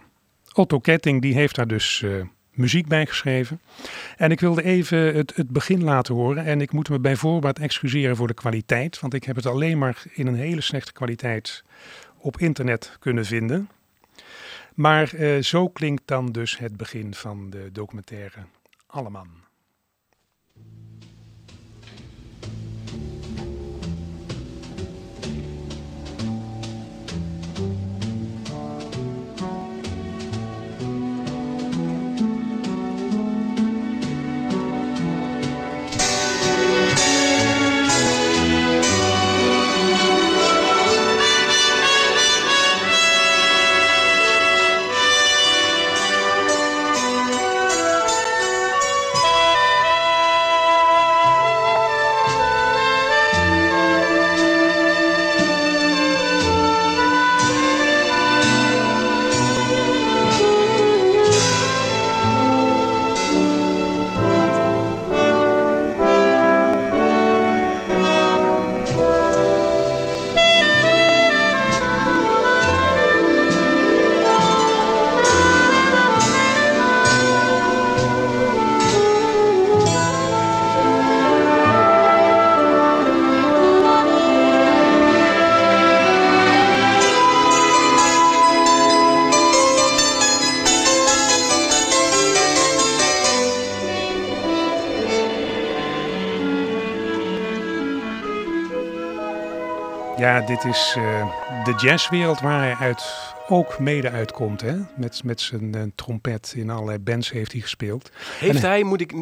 Otto Ketting die heeft daar dus eh, muziek bij geschreven. En ik wilde even het, het begin laten horen. En ik moet me bij voorbaat excuseren voor de kwaliteit. Want ik heb het alleen maar in een hele slechte kwaliteit op internet kunnen vinden. Maar eh, zo klinkt dan dus het begin van de documentaire Alleman. Ja, dit is eh, de jazzwereld waar hij uit, ook mede uitkomt. Hè? Met, met zijn eh, trompet in allerlei bands heeft hij gespeeld. Heeft En- hij, moet ik...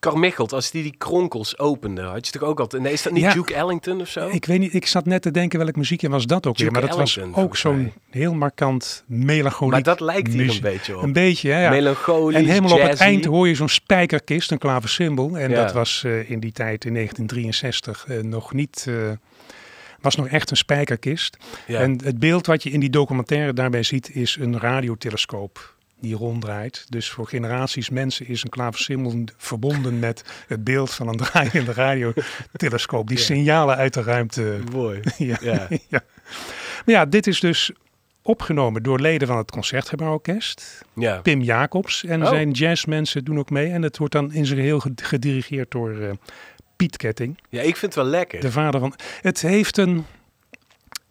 Carmichelt, als die die kronkels opende, had je toch ook altijd... Nee, is dat niet Ja. Duke Ellington of zo? Ik weet niet, ik zat net te denken welk muziekje was dat ook weer. Maar dat was ook zo'n heel markant melancholiek maar dat lijkt hier een beetje op. Een beetje, hè, ja. Melancholisch, En helemaal op het eind hoor je zo'n spijkerkist, een klaversymbol. En Ja. dat was eh, in die tijd, in 1963, eh, nog niet... eh, was nog echt een spijkerkist. Ja. En het beeld wat je in die documentaire daarbij ziet is een radiotelescoop die ronddraait. Dus voor generaties mensen is een klaversymbol verbonden met het beeld van een draaiende radiotelescoop. Die Ja. signalen uit de ruimte. Mooi. *laughs* Ja. Ja. ja. Maar ja, dit is dus opgenomen door leden van het Concertgebouworkest. Ja. Pim Jacobs en Oh. zijn jazzmensen doen ook mee. En het wordt dan in zijn geheel ged- gedirigeerd door eh, Ja, ik vind het wel lekker. De vader van. Het heeft een.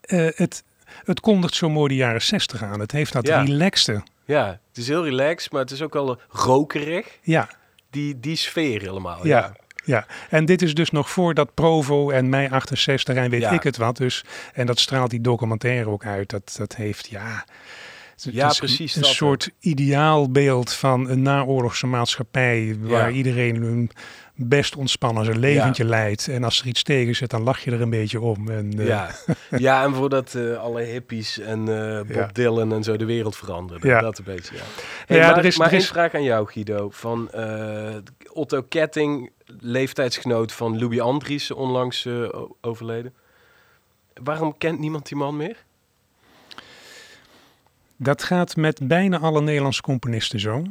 eh, het, het kondigt zo mooi de jaren 60 aan. Het heeft dat Ja. relaxte. Ja, het is heel relaxed, maar het is ook wel rokerig. Ja, Die, die sfeer helemaal. ja, Ja. ja. En dit is dus nog voordat Provo en mei 68 en weet Ja. ik het wat. Dus, en dat straalt die documentaire ook uit. Dat, dat heeft, ja. het Ja, is precies Een dat, soort ideaalbeeld van een naoorlogse maatschappij. Waar Ja. iedereen een best ontspannen zijn leventje leidt. En als er iets tegen zit, dan lach je er een beetje om. En, eh, Ja. *laughs* ja, en voordat eh, alle hippies en eh, Bob Ja. Dylan en zo de wereld veranderden. Ja. Dat een beetje, ja. Hey, Ja, maar er is- maar er is- vraag aan jou, Guido. Van Otto Ketting, leeftijdsgenoot van Louis Andriessen, onlangs overleden. Waarom kent niemand die man meer? Dat gaat met bijna alle Nederlandse componisten zo.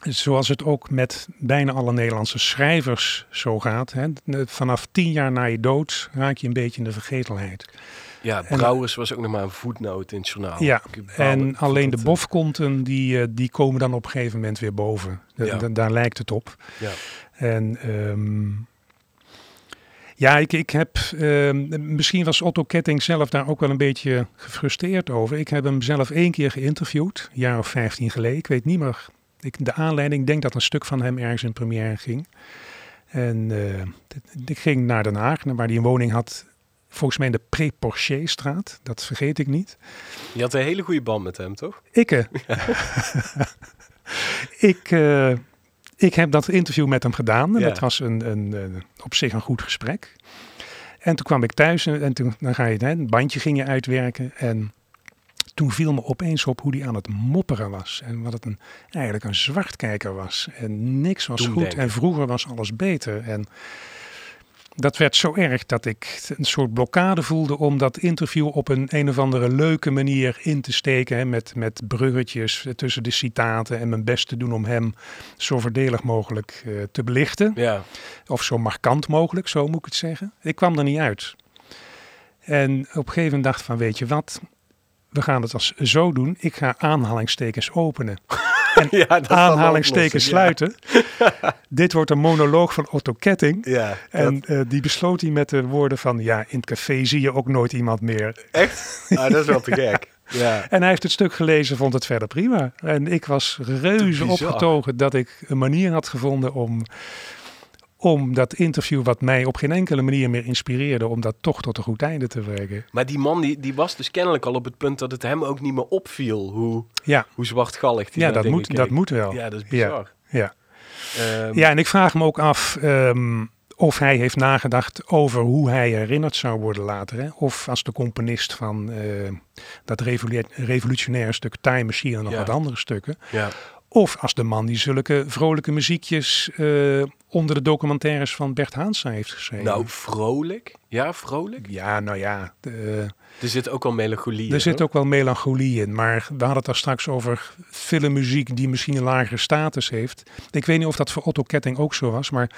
Zoals het ook met bijna alle Nederlandse schrijvers zo gaat. Hè. Vanaf tien jaar na je dood raak je een beetje in de vergetelheid. Ja, En- Brouwers was ook nog maar een voetnoot in het journaal. Ja, En alleen de eh, bofkonten, die, eh, die komen dan op een gegeven moment weer boven. Ja. da- daar lijkt het op. Ja. En ehm, ja, ik, ik heb, ehm, misschien was Otto Ketting zelf daar ook wel een beetje gefrustreerd over. Ik heb hem zelf één keer geïnterviewd, een jaar of vijftien geleden. Ik weet niet meer, ik, de aanleiding, ik denk dat een stuk van hem ergens in première ging. En eh, ik ging naar Den Haag, naar waar hij een woning had volgens mij in de Pré-Porcher-straat. Dat vergeet ik niet. Je had een hele goede band met hem, toch? Ikke. ik, uh, *laughs* ik heb dat interview met hem gedaan. En Ja. dat was een, een, een- op zich een goed gesprek. En toen kwam ik thuis en, en toen dan ga je hè, een bandje ging je uitwerken. En toen viel me opeens op hoe die aan het mopperen was. En wat het een, eigenlijk een zwartkijker was. En niks was goed. En vroeger was alles beter. En dat werd zo erg dat ik een soort blokkade voelde om dat interview op een een of andere leuke manier in te steken. Hè, met, met bruggetjes tussen de citaten en mijn best te doen om hem zo voordelig mogelijk eh, te belichten. Ja. Of zo markant mogelijk, zo moet ik het zeggen. Ik kwam er niet uit. En op een gegeven moment dacht van, weet je wat, we gaan het als zo doen. Ik ga aanhalingstekens openen, *laughs* ja dat is aanhalingstekens sluiten. *laughs* Dit wordt een monoloog van Otto Ketting. Ja. En eh, die besloot hij met de woorden van, ja, in het café zie je ook nooit iemand meer. Echt? Ah, dat is wel te gek. *laughs* Ja. En hij heeft het stuk gelezen, vond het verder prima. En ik was reuze opgetogen dat ik een manier had gevonden om, om dat interview, wat mij op geen enkele manier meer inspireerde, om dat toch tot een goed einde te brengen. Maar die man die, die was dus kennelijk al op het punt dat het hem ook niet meer opviel hoe, Ja, hoe zwartgallig die ja dat, moet, keek. dat moet wel. Ja, dat is Ja. bizar. Ja. Ehm, ja, en ik vraag me ook af ehm, of hij heeft nagedacht over hoe hij herinnerd zou worden later. Hè? Of als de componist van eh, dat revolu- revolutionaire stuk Time Machine en nog Ja. wat andere stukken. ja. Of als de man die zulke vrolijke muziekjes eh, onder de documentaires van Bert Haansa heeft geschreven. Nou, vrolijk. Ja, vrolijk. Ja, nou ja, de- Er zit ook al melancholie in. er zit hoor. ook wel melancholie in. Maar we hadden het daar straks over filmmuziek die misschien een lagere status heeft. Ik weet niet of dat voor Otto Ketting ook zo was, maar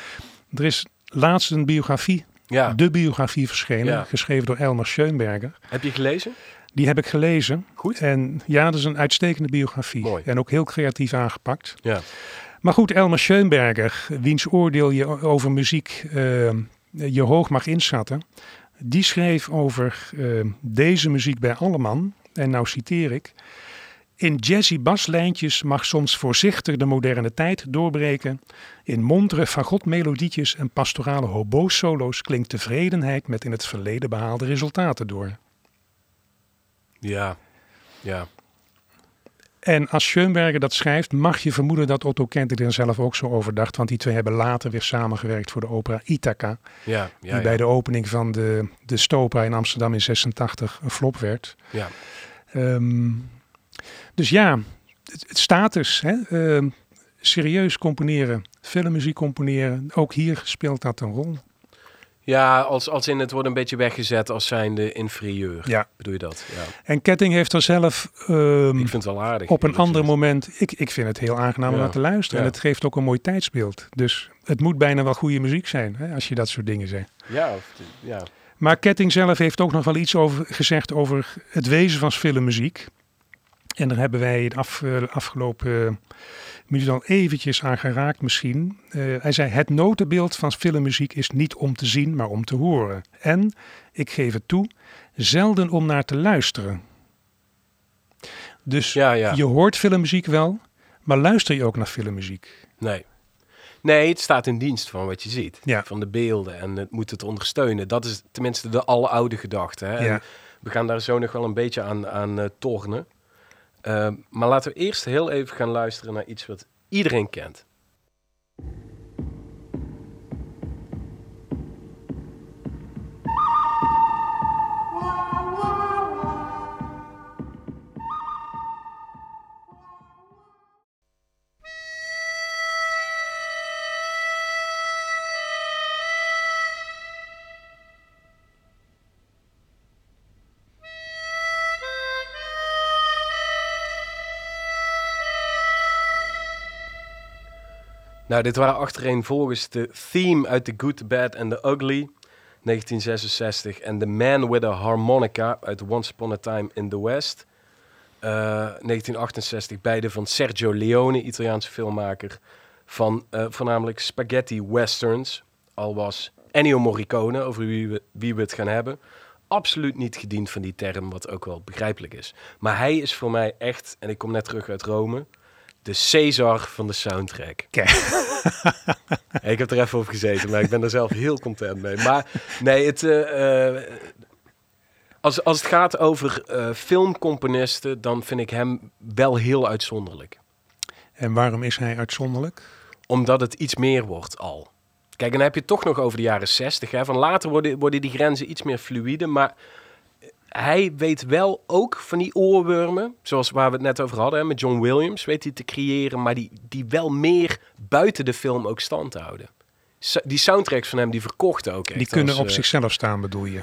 er is laatst een biografie, Ja. de biografie verschenen, Ja. geschreven door Elmer Schoenberger. Heb je gelezen? Die heb ik gelezen. Goed. En ja, dat is een uitstekende biografie. Mooi. En ook heel creatief aangepakt. Ja. Maar goed, Elmer Schoenberger, wiens oordeel je over muziek eh, je hoog mag inschatten, die schreef over eh, deze muziek bij Alleman, en nou citeer ik, in jazzy baslijntjes mag soms voorzichtig de moderne tijd doorbreken. In montere fagotmelodietjes en pastorale hobo-solo's klinkt tevredenheid met in het verleden behaalde resultaten door. Ja. Ja. En als Schoenberger dat schrijft, mag je vermoeden dat Otto Kent er zelf ook zo over dacht. Want die twee hebben later weer samengewerkt voor de opera Ithaca. Ja. die Ja. bij Ja. de opening van de, de in Amsterdam in 86 een flop werd. ja. Ehm, dus ja, het, het status, hè? ehm, serieus componeren, filmmuziek componeren, ook hier speelt dat een rol. Ja, als, als in het wordt een beetje weggezet als zijnde inferieur. Ja. Bedoel je dat? Ja. En Ketting heeft er zelf ehm, Ik vind het wel aardig. op een ander moment, ik, ik vind het heel aangenaam om Ja. naar te luisteren. Ja. En het geeft ook een mooi tijdsbeeld. Dus het moet bijna wel goede muziek zijn, hè, als je dat soort dingen zegt. Ja, of, ja. Maar Ketting zelf heeft ook nog wel iets over, gezegd over het wezen van filmmuziek. En daar hebben wij de af, eh, afgelopen al eventjes aan geraakt misschien. Eh, hij zei, het notenbeeld van filmmuziek is niet om te zien, maar om te horen. En, ik geef het toe, zelden om naar te luisteren. Dus Ja, ja. je hoort filmmuziek wel, maar luister je ook naar filmmuziek? Nee. Nee, het staat in dienst van wat je ziet. Ja. Van de beelden en het moet het ondersteunen. Dat is tenminste de aloude gedachte. Hè? We gaan daar zo nog wel een beetje aan, aan eh, tornen. Eh, maar laten we eerst heel even gaan luisteren naar iets wat iedereen kent. Nou, dit waren achtereenvolgens de theme uit The Good, The Bad and The Ugly, 1966, en The Man with a Harmonica uit Once Upon a Time in the West, eh, 1968. Beide van Sergio Leone, Italiaanse filmmaker, van eh, voornamelijk spaghetti westerns. Al was Ennio Morricone, over wie we, wie we het gaan hebben, absoluut niet gediend van die term, wat ook wel begrijpelijk is. Maar hij is voor mij echt, en ik kom net terug uit Rome, de Caesar van de soundtrack. Kijk. *laughs* ik heb er even over gezeten, maar ik ben er zelf heel content mee. Maar nee, het, eh, eh, Als, als het gaat over eh, filmcomponisten, dan vind ik hem wel heel uitzonderlijk. En waarom is hij uitzonderlijk? Omdat het iets meer wordt al. Kijk, en dan heb je het toch nog over de jaren 60. Hè? Van later worden, worden die grenzen iets meer fluïde. Maar hij weet wel ook van die oorwormen, zoals waar we het net over hadden, hè, met John Williams, weet hij te creëren, maar die, die wel meer buiten de film ook stand houden. Die soundtracks van hem, die verkochten ook echt. Die kunnen als, op eh, zichzelf staan, bedoel je?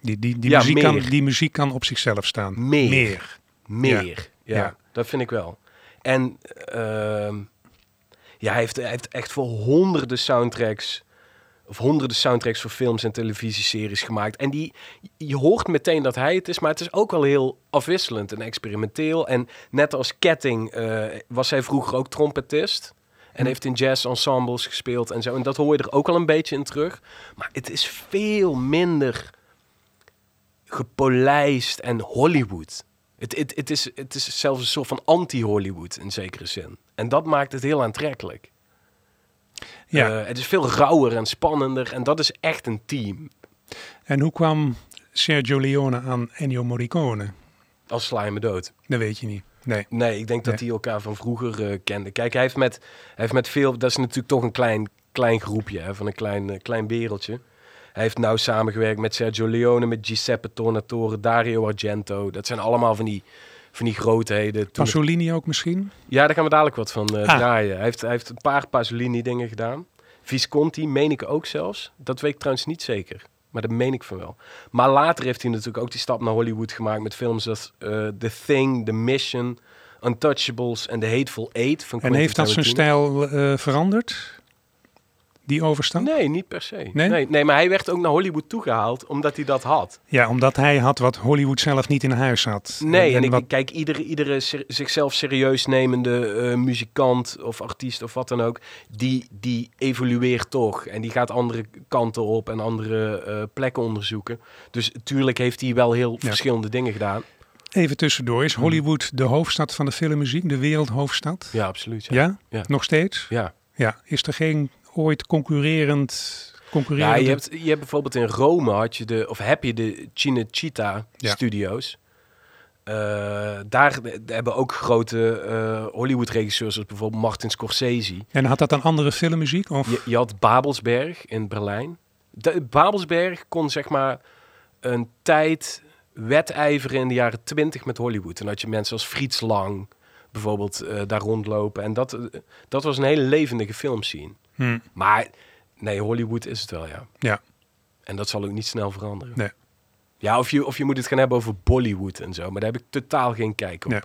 Die, die, die, Ja, muziek kan, die muziek kan op zichzelf staan. Meer. meer. Meer, ja. Ja. dat vind ik wel. En ehm, ja, hij heeft, hij heeft echt voor honderden soundtracks, of honderden soundtracks voor films en televisieseries gemaakt. En die, je hoort meteen dat hij het is, maar het is ook wel heel afwisselend en experimenteel. En net als Ketting eh, was hij vroeger ook trompetist. En Hm. heeft in jazz ensembles gespeeld en zo. En dat hoor je er ook al een beetje in terug. Maar het is veel minder gepolijst en Hollywood. Het, het, het, is, het is zelfs een soort van anti-Hollywood in zekere zin. En dat maakt het heel aantrekkelijk. Ja. Eh, het is veel rauwer en spannender. En dat is echt een team. En hoe kwam Sergio Leone aan Ennio Morricone? Als sla je me dood. Dat weet je niet. Nee. Nee, ik denk dat die elkaar van vroeger eh, kenden. Kijk, hij heeft, met, hij heeft met veel... Dat is natuurlijk toch een klein, klein groepje, hè, van een klein, eh, klein wereldje. Hij heeft nauw samengewerkt met Sergio Leone, met Giuseppe Tornatore, Dario Argento. Dat zijn allemaal van die, van die grootheden. Toen Pasolini ook misschien? Ja, daar gaan we dadelijk wat van eh, Ah. draaien. Hij heeft, hij heeft een paar Pasolini dingen gedaan. Visconti, meen ik ook zelfs. Dat weet ik trouwens niet zeker. Maar dat meen ik van wel. Maar later heeft hij natuurlijk ook die stap naar Hollywood gemaakt met films als eh, The Thing, The Mission, Untouchables en The Hateful Eight van En Quentin heeft dat zijn stijl eh, veranderd? Die overstap? Nee, niet per se. Nee? Nee? Nee, maar hij werd ook naar Hollywood toegehaald omdat hij dat had. Ja, omdat hij had wat Hollywood zelf niet in huis had. Nee, en, ik wat, kijk, iedere, iedere ser- zichzelf serieus nemende eh, muzikant of artiest of wat dan ook, die, die evolueert toch. En die gaat andere kanten op en andere eh, plekken onderzoeken. Dus tuurlijk heeft hij wel heel Ja. verschillende dingen gedaan. Even tussendoor, is Hollywood de hoofdstad van de filmmuziek, de wereldhoofdstad? Ja, absoluut. Ja. Ja? Ja. Nog steeds? ja. Ja. Is er geen ooit concurrerend... Ja, concurrerende... je, hebt, je hebt bijvoorbeeld in Rome had je de, of heb je de Cinecittà Ja. Studios. Eh, daar hebben ook grote eh, Hollywood-regisseurs, zoals bijvoorbeeld Martin Scorsese. En had dat dan andere filmmuziek? Of... Je, je had Babelsberg in Berlijn. De, Babelsberg kon zeg maar een tijd wedijveren in de jaren twintig met Hollywood. En had je mensen als Frits Lang bijvoorbeeld eh, daar rondlopen. En dat, eh, dat was een hele levendige filmscene. Hm. Maar nee, Hollywood is het wel, ja. Ja. En dat zal ook niet snel veranderen. Nee. Ja, of je, of je moet het gaan hebben over Bollywood en zo. Maar daar heb ik totaal geen kijk op. Nee.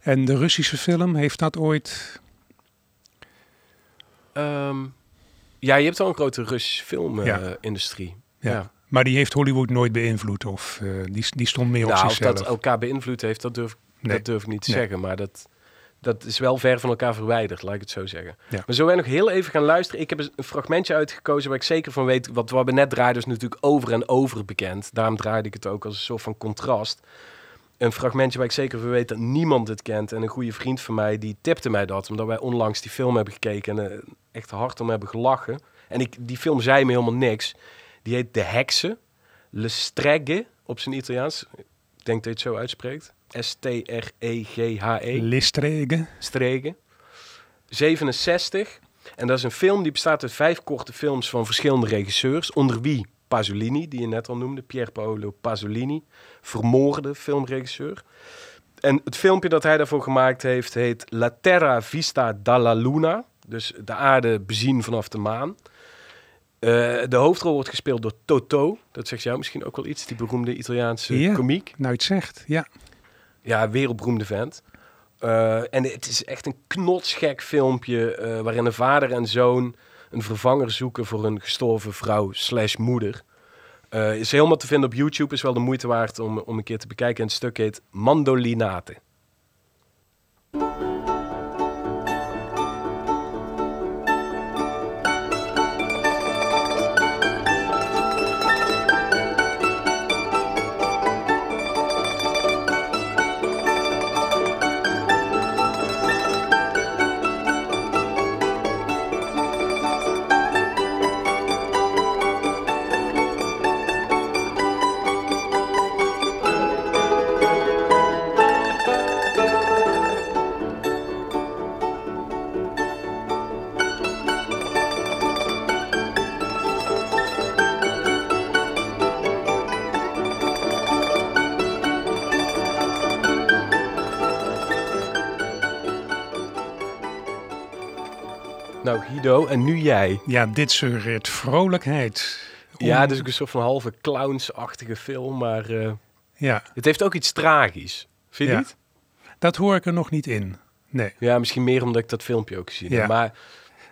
En de Russische film, heeft dat ooit... Ehm, ja, je hebt wel een grote Russische Ja. filmindustrie. Ja. ja. Maar die heeft Hollywood nooit beïnvloed? Of eh, die, die stond meer op Nou, of zichzelf? dat elkaar beïnvloed heeft, dat durf, Nee. dat durf ik niet te Nee. zeggen. Maar dat, dat is wel ver van elkaar verwijderd, laat ik het zo zeggen. Ja. Maar zo wij nog heel even gaan luisteren. Ik heb een fragmentje uitgekozen waar ik zeker van weet. Wat, wat we net draaiden is natuurlijk over en over bekend. Daarom draaide ik het ook als een soort van contrast. Een fragmentje waar ik zeker van weet dat niemand het kent. En een goede vriend van mij, die tipte mij dat. Omdat wij onlangs die film hebben gekeken en eh, echt hard om hebben gelachen. En ik, die film zei me helemaal niks. Die heet De Heksen. Le Streghe op zijn Italiaans. Ik denk dat je het zo uitspreekt. E S-T-R-E-G-H-E. Listregen. Stregen. 67. En dat is een film die bestaat uit vijf korte films van verschillende regisseurs. Onder wie Pasolini, die je net al noemde. Pier Paolo Pasolini. Vermoorde filmregisseur. En het filmpje dat hij daarvoor gemaakt heeft heet La Terra Vista dalla Luna. Dus de aarde bezien vanaf de maan. Eh, de hoofdrol wordt gespeeld door Toto. Dat zegt jou misschien ook wel iets. Die beroemde Italiaanse Ja. komiek. Nou, het zegt, ja. Ja, wereldberoemde vent. Eh, en het is echt een knotsgek filmpje eh, waarin een vader en zoon een vervanger zoeken voor een gestorven vrouw slash moeder. Is helemaal te vinden op YouTube, is wel de moeite waard om, om een keer te bekijken. En het stuk heet Mandolinate. Guido, en nu jij. Ja, dit suggereert vrolijkheid. Ja, dus ook een soort van halve clownsachtige film, maar eh, Ja, het heeft ook iets tragisch. Vind je Ja. niet? dat hoor ik er nog niet in. Nee. Ja, misschien meer omdat ik dat filmpje ook gezien Ja. Maar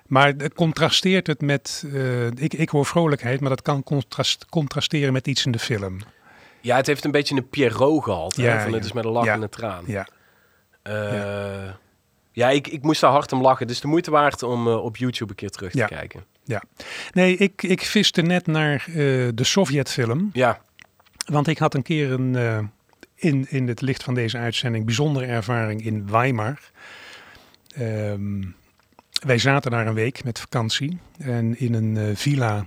Maar het contrasteert het met... eh, ik, ik hoor vrolijkheid, maar dat kan contrast, contrasteren met iets in de film. ja, het heeft een beetje een Pierrot gehad. hè, Ja, van het is met een lach Ja. en een traan. Ja, Eh, ja, ik, ik moest daar hard om lachen. Dus de moeite waard om eh, op YouTube een keer terug te Ja. kijken. nee, ik, ik viste net naar eh, de Sovjetfilm. Ja, Want ik had een keer een, eh, in, in het licht van deze uitzending bijzondere ervaring in Weimar. Ehm, wij zaten daar een week met vakantie en in een villa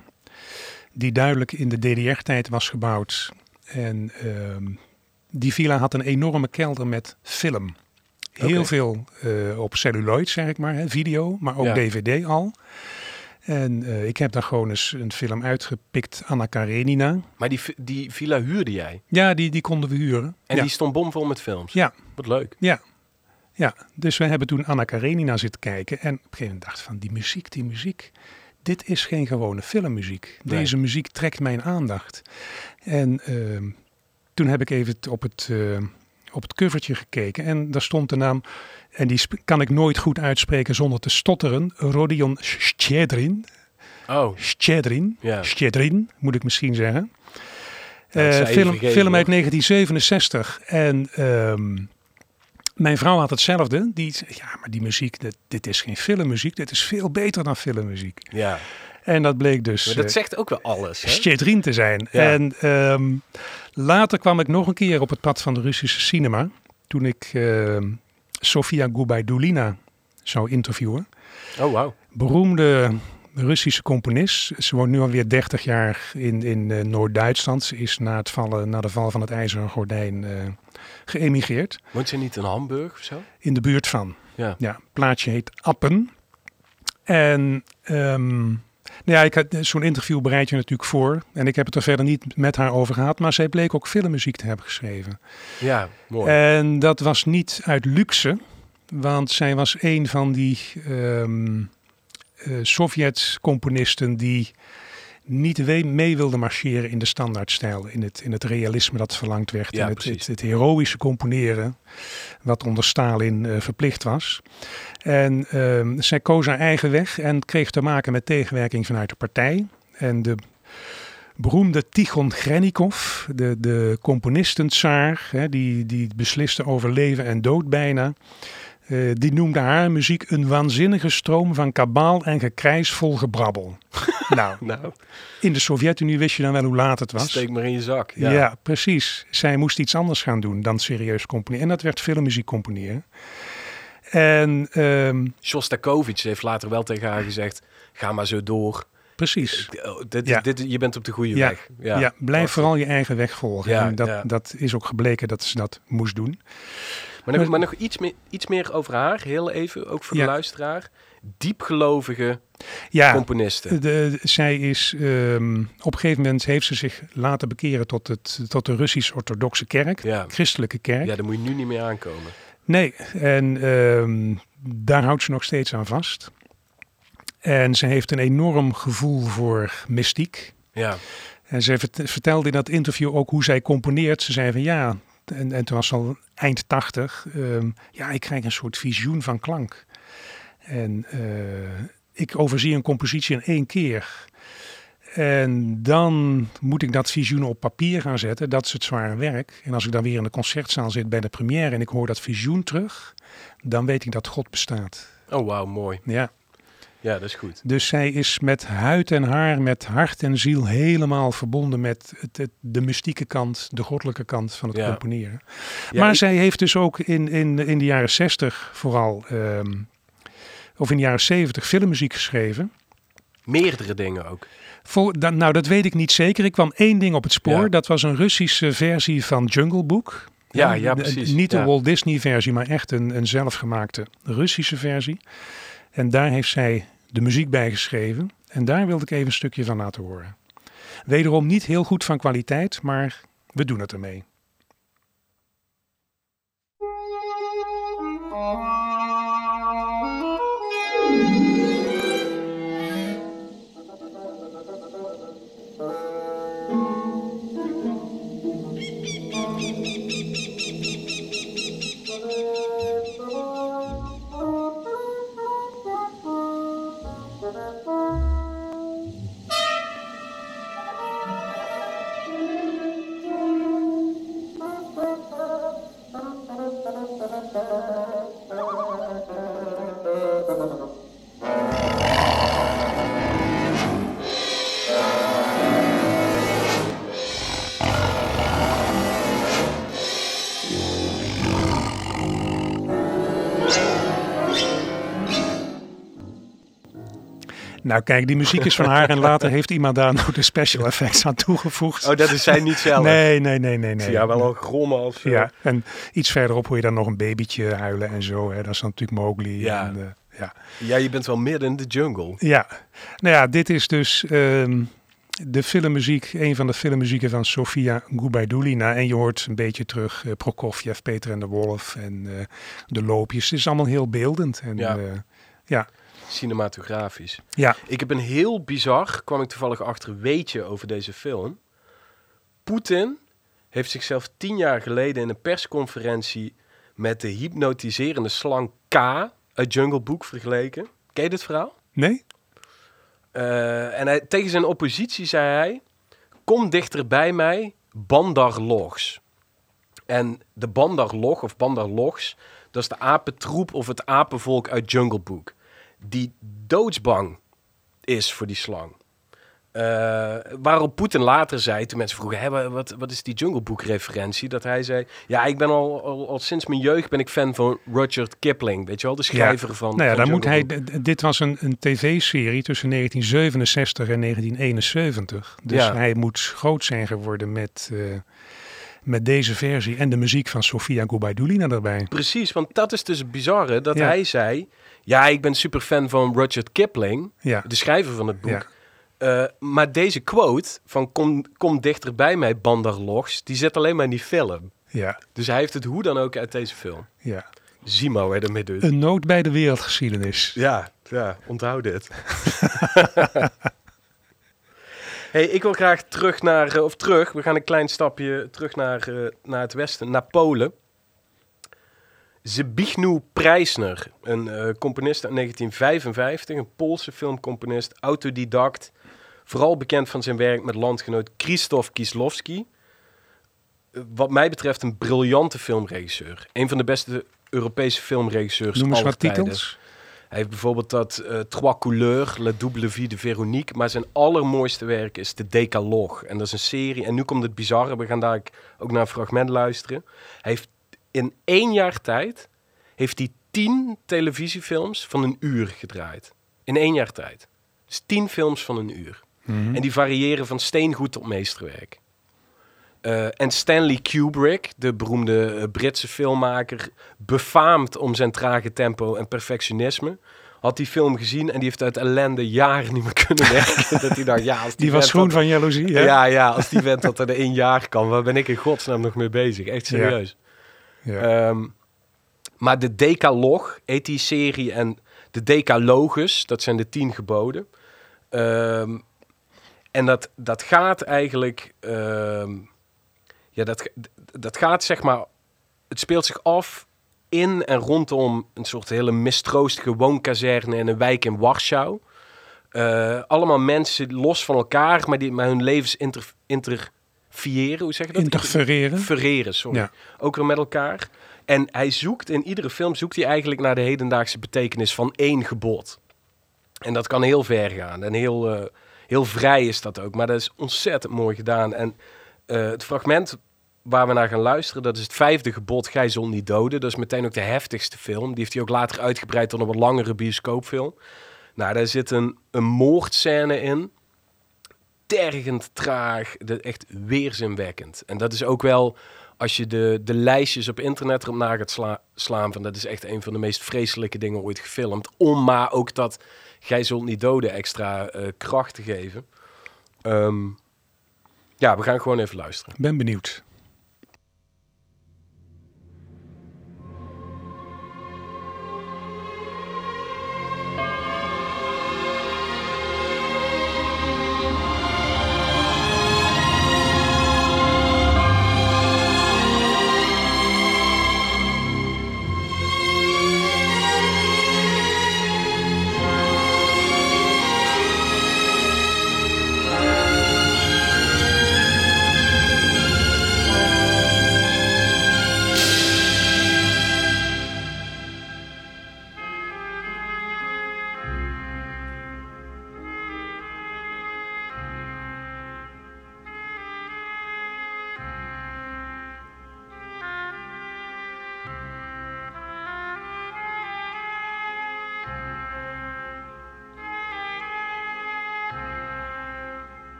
die duidelijk in de DDR-tijd was gebouwd. En ehm, die villa had een enorme kelder met film. Heel veel eh, op celluloid, zeg ik maar, hè, video, maar ook Ja. DVD al. En eh, ik heb daar gewoon eens een film uitgepikt, Anna Karenina. maar die, die villa huurde jij. Ja, die, die konden we huren. En ja. die stond bomvol met films. Ja. Wat leuk. Ja. ja, dus we hebben toen Anna Karenina zitten kijken. En op een gegeven moment dacht ik van die muziek, die muziek. Dit is geen gewone filmmuziek. Nee. Deze muziek trekt mijn aandacht. En ehm, toen heb ik even op het, eh, op het covertje gekeken. En daar stond de naam, en die kan ik nooit goed uitspreken zonder te stotteren. Rodion Shchedrin. Oh, Shchedrin. ja. Shchedrin, moet ik misschien zeggen. Eh, film, vergeten, film uit hoor. 1967. En ehm, mijn vrouw had hetzelfde. Die zei, ja, maar die muziek, dit, dit is geen filmmuziek. Dit is veel beter dan filmmuziek. Ja, En dat bleek dus maar eh dat zegt ook wel alles. Hè? Te zijn. Ja. En ehm, later kwam ik nog een keer op het pad van de Russische cinema. Toen ik ehm, Sofia Gubaidulina zou interviewen Oh, wauw. beroemde Russische componist. Ze woont nu alweer 30 jaar in, in eh, Noord-Duitsland. Ze is na, het vallen, na de val van het IJzeren Gordijn eh, geëmigreerd. Woont ze niet in Hamburg of zo? In de buurt van. Ja. Ja, het plaatsje heet Appen. En ehm, nou ja, had zo'n interview bereid je natuurlijk voor. En ik heb het er verder niet met haar over gehad. Maar zij bleek ook filmmuziek te hebben geschreven. Ja, mooi. En dat was niet uit luxe, want zij was een van die ehm eh, Sovjet-componisten die niet mee wilde marcheren in de standaardstijl, in het, in het realisme dat verlangd werd, Ja, het, het, het heroïsche componeren, wat onder Stalin eh, verplicht was. En ehm, zij koos haar eigen weg en kreeg te maken met tegenwerking vanuit de partij. En de beroemde Tichon Grennikov, de, de componistentsaar, hè, die, die besliste over leven en dood bijna. Eh, die noemde haar muziek een waanzinnige stroom van kabaal en gekrijs vol gebrabbel. *laughs* nou, nou, in de Sovjet-Unie wist je dan wel hoe laat het was. steek maar in je zak. Ja. Ja. precies. Zij moest iets anders gaan doen dan serieus componeren. En dat werd filmmuziek componeren. En ehm, Shostakovich heeft later wel tegen haar gezegd, ga maar zo door. precies. Oh, dit, Ja. dit, je bent op de goede Ja. weg. Ja, Ja, blijf Wat- vooral je eigen weg volgen. En dat, dat is ook gebleken dat ze dat moest doen. Maar nog, Maar- maar nog iets, meer, iets meer over haar, heel even, ook voor Ja. de luisteraar. Diepgelovige Ja, componisten. de, zij is ehm, op een gegeven moment heeft ze zich laten bekeren tot, het, tot de Russisch-orthodoxe kerk, Ja. christelijke kerk. ja, daar moet je nu niet meer aankomen. Nee, en ehm, daar houdt ze nog steeds aan vast. En ze heeft een enorm gevoel voor mystiek. Ja, En ze vert- vertelde in dat interview ook hoe zij componeert. Ze zei van ja, en, en toen was al eind tachtig. ehm, ja, ik krijg een soort visioen van klank. En eh, ik overzie een compositie in één keer. En dan moet ik dat visioen op papier gaan zetten. Dat is het zware werk. En als ik dan weer in de concertzaal zit bij de première en ik hoor dat visioen terug, dan weet ik dat God bestaat. oh wauw, mooi. Ja. Ja, dat is goed. Dus zij is met huid en haar, met hart en ziel helemaal verbonden met het, het- de mystieke kant, de goddelijke kant van het Ja. componeren. Ja, maar ik- zij heeft dus ook in, in, in de jaren 60 vooral, ehm, of in de jaren 70 filmmuziek geschreven. Meerdere dingen ook. Voor, dan, nou, dat weet ik niet zeker. Ik kwam één ding op het spoor. Ja. Dat was een Russische versie van Jungle Book. Ja, ja, precies. Niet de. Walt Disney versie, maar echt een, een zelfgemaakte Russische versie. En daar heeft zij de muziek bij geschreven. En daar wilde ik even een stukje van laten horen. Wederom niet heel goed van kwaliteit, maar we doen het ermee. Nou kijk, die muziek is van haar en later heeft iemand daar nog de special effects aan toegevoegd. Oh, dat is zij niet zelf? Nee, nee, nee, nee. nee. Ja, wel een grommen of zo. Ja, en iets verderop hoor je dan nog een babytje huilen en zo. Hè. Dat is dan natuurlijk Mowgli. Ja. En, eh, ja. ja, je bent wel midden in de jungle. ja, nou ja, dit is dus ehm, de filmmuziek, een van de filmmuzieken van Sofia Gubaidulina. En je hoort een beetje terug eh, Prokofjev, Peter en de Wolf en eh, de loopjes. Het is allemaal heel beeldend. En, Ja. eh, ja, Cinematografisch. ja. Ik heb een heel bizar, kwam ik toevallig achter, weetje over deze film. Poetin heeft zichzelf tien jaar geleden in een persconferentie met de hypnotiserende slang K uit Jungle Book vergeleken. Ken je dit verhaal? Nee? Eh, en hij, tegen zijn oppositie zei hij: Kom dichter bij mij, Bandar Logs. En de Bandar Log of Bandar Logs, dat is de apentroep of het apenvolk uit Jungle Book. Die doodsbang is voor die slang. Eh, waarop Poetin later zei, toen mensen vroegen, wa- wat, wat is die Jungle Book referentie? Dat hij zei, ja, ik ben al, al, al sinds mijn jeugd ben ik fan van Rudyard Kipling. Weet je wel, de schrijver van Nou ja, van dan moet hij. Dit was een, een tv-serie tussen 1967 en 1971. Dus Ja. hij moet groot zijn geworden met, eh, met deze versie en de muziek van Sofia Gubaidulina erbij. Precies, want dat is dus bizarre, dat Ja. hij zei... Ja, ik ben super fan van Rudyard Kipling, Ja, de schrijver van het boek. Ja. Eh, maar deze quote van kom, kom dichter bij mij, Bandar Logs, die zit alleen maar in die film. ja, Dus hij heeft het hoe dan ook uit deze film. ja. Zimo, hè, ermee doet. Een noot bij de wereldgeschiedenis. Ja, ja, onthoud dit. *laughs* hey, ik wil graag terug naar, eh, of terug, we gaan een klein stapje terug naar, eh, naar het westen, naar Polen. Zbigniew Preisner, een eh, componist uit 1955, een Poolse filmcomponist, autodidact. Vooral bekend van zijn werk met landgenoot Krzysztof Kieslowski. Wat mij betreft een briljante filmregisseur. Een van de beste Europese filmregisseurs Noem eens wat tijden. titels. Hij heeft bijvoorbeeld dat eh, Trois Couleurs, La Double Vie de Veronique. Maar zijn allermooiste werk is de Decalogue. En dat is een serie. En nu komt het bizarre. We gaan daar ook naar een fragment luisteren. Hij heeft in één jaar tijd heeft hij tien televisiefilms van een uur gedraaid. In één jaar tijd. Dus tien films van een uur. Mhm. En die variëren van steengoed tot meesterwerk. Eh, en Stanley Kubrick, de beroemde eh, Britse filmmaker, befaamd om zijn trage tempo en perfectionisme, had die film gezien en die heeft uit ellende jaren niet meer kunnen *laughs* werken. dat hij dacht, ja, als die, Die was groen dat- van jaloezie. hè? Ja, ja, als die vent dat er in jaar kan, waar ben ik in godsnaam nog mee bezig? Echt serieus. Ja. Ehm, maar de Decalog heet die serie en de Decalogus, dat zijn de tien geboden. Ehm, en dat, dat gaat eigenlijk, ehm, ja, dat, dat gaat zeg maar, het speelt zich af in en rondom een soort hele mistroostige woonkazerne in een wijk in Warschau. Eh, allemaal mensen los van elkaar, maar die met hun levens inter, interfereren, hoe zeg je dat? Interfereren. Vereren, sorry. Ja. Ook weer met elkaar. En hij zoekt, in iedere film zoekt hij eigenlijk naar de hedendaagse betekenis van één gebod. En dat kan heel ver gaan. En heel, eh, heel vrij is dat ook. Maar dat is ontzettend mooi gedaan. En eh, het fragment waar we naar gaan luisteren, dat is het vijfde gebod, gij zult niet doden. Dat is meteen ook de heftigste film. Die heeft hij ook later uitgebreid tot een wat langere bioscoopfilm. Nou, daar zit een, een moordscène in. Tergend traag. Echt weerzinwekkend. En dat is ook wel, als je de, de lijstjes op internet erop na gaat sla- slaan, van dat is echt een van de meest vreselijke dingen ooit gefilmd. Om maar ook dat gij zult niet doden extra eh, kracht te geven. Ehm, ja, we gaan gewoon even luisteren. Ben benieuwd.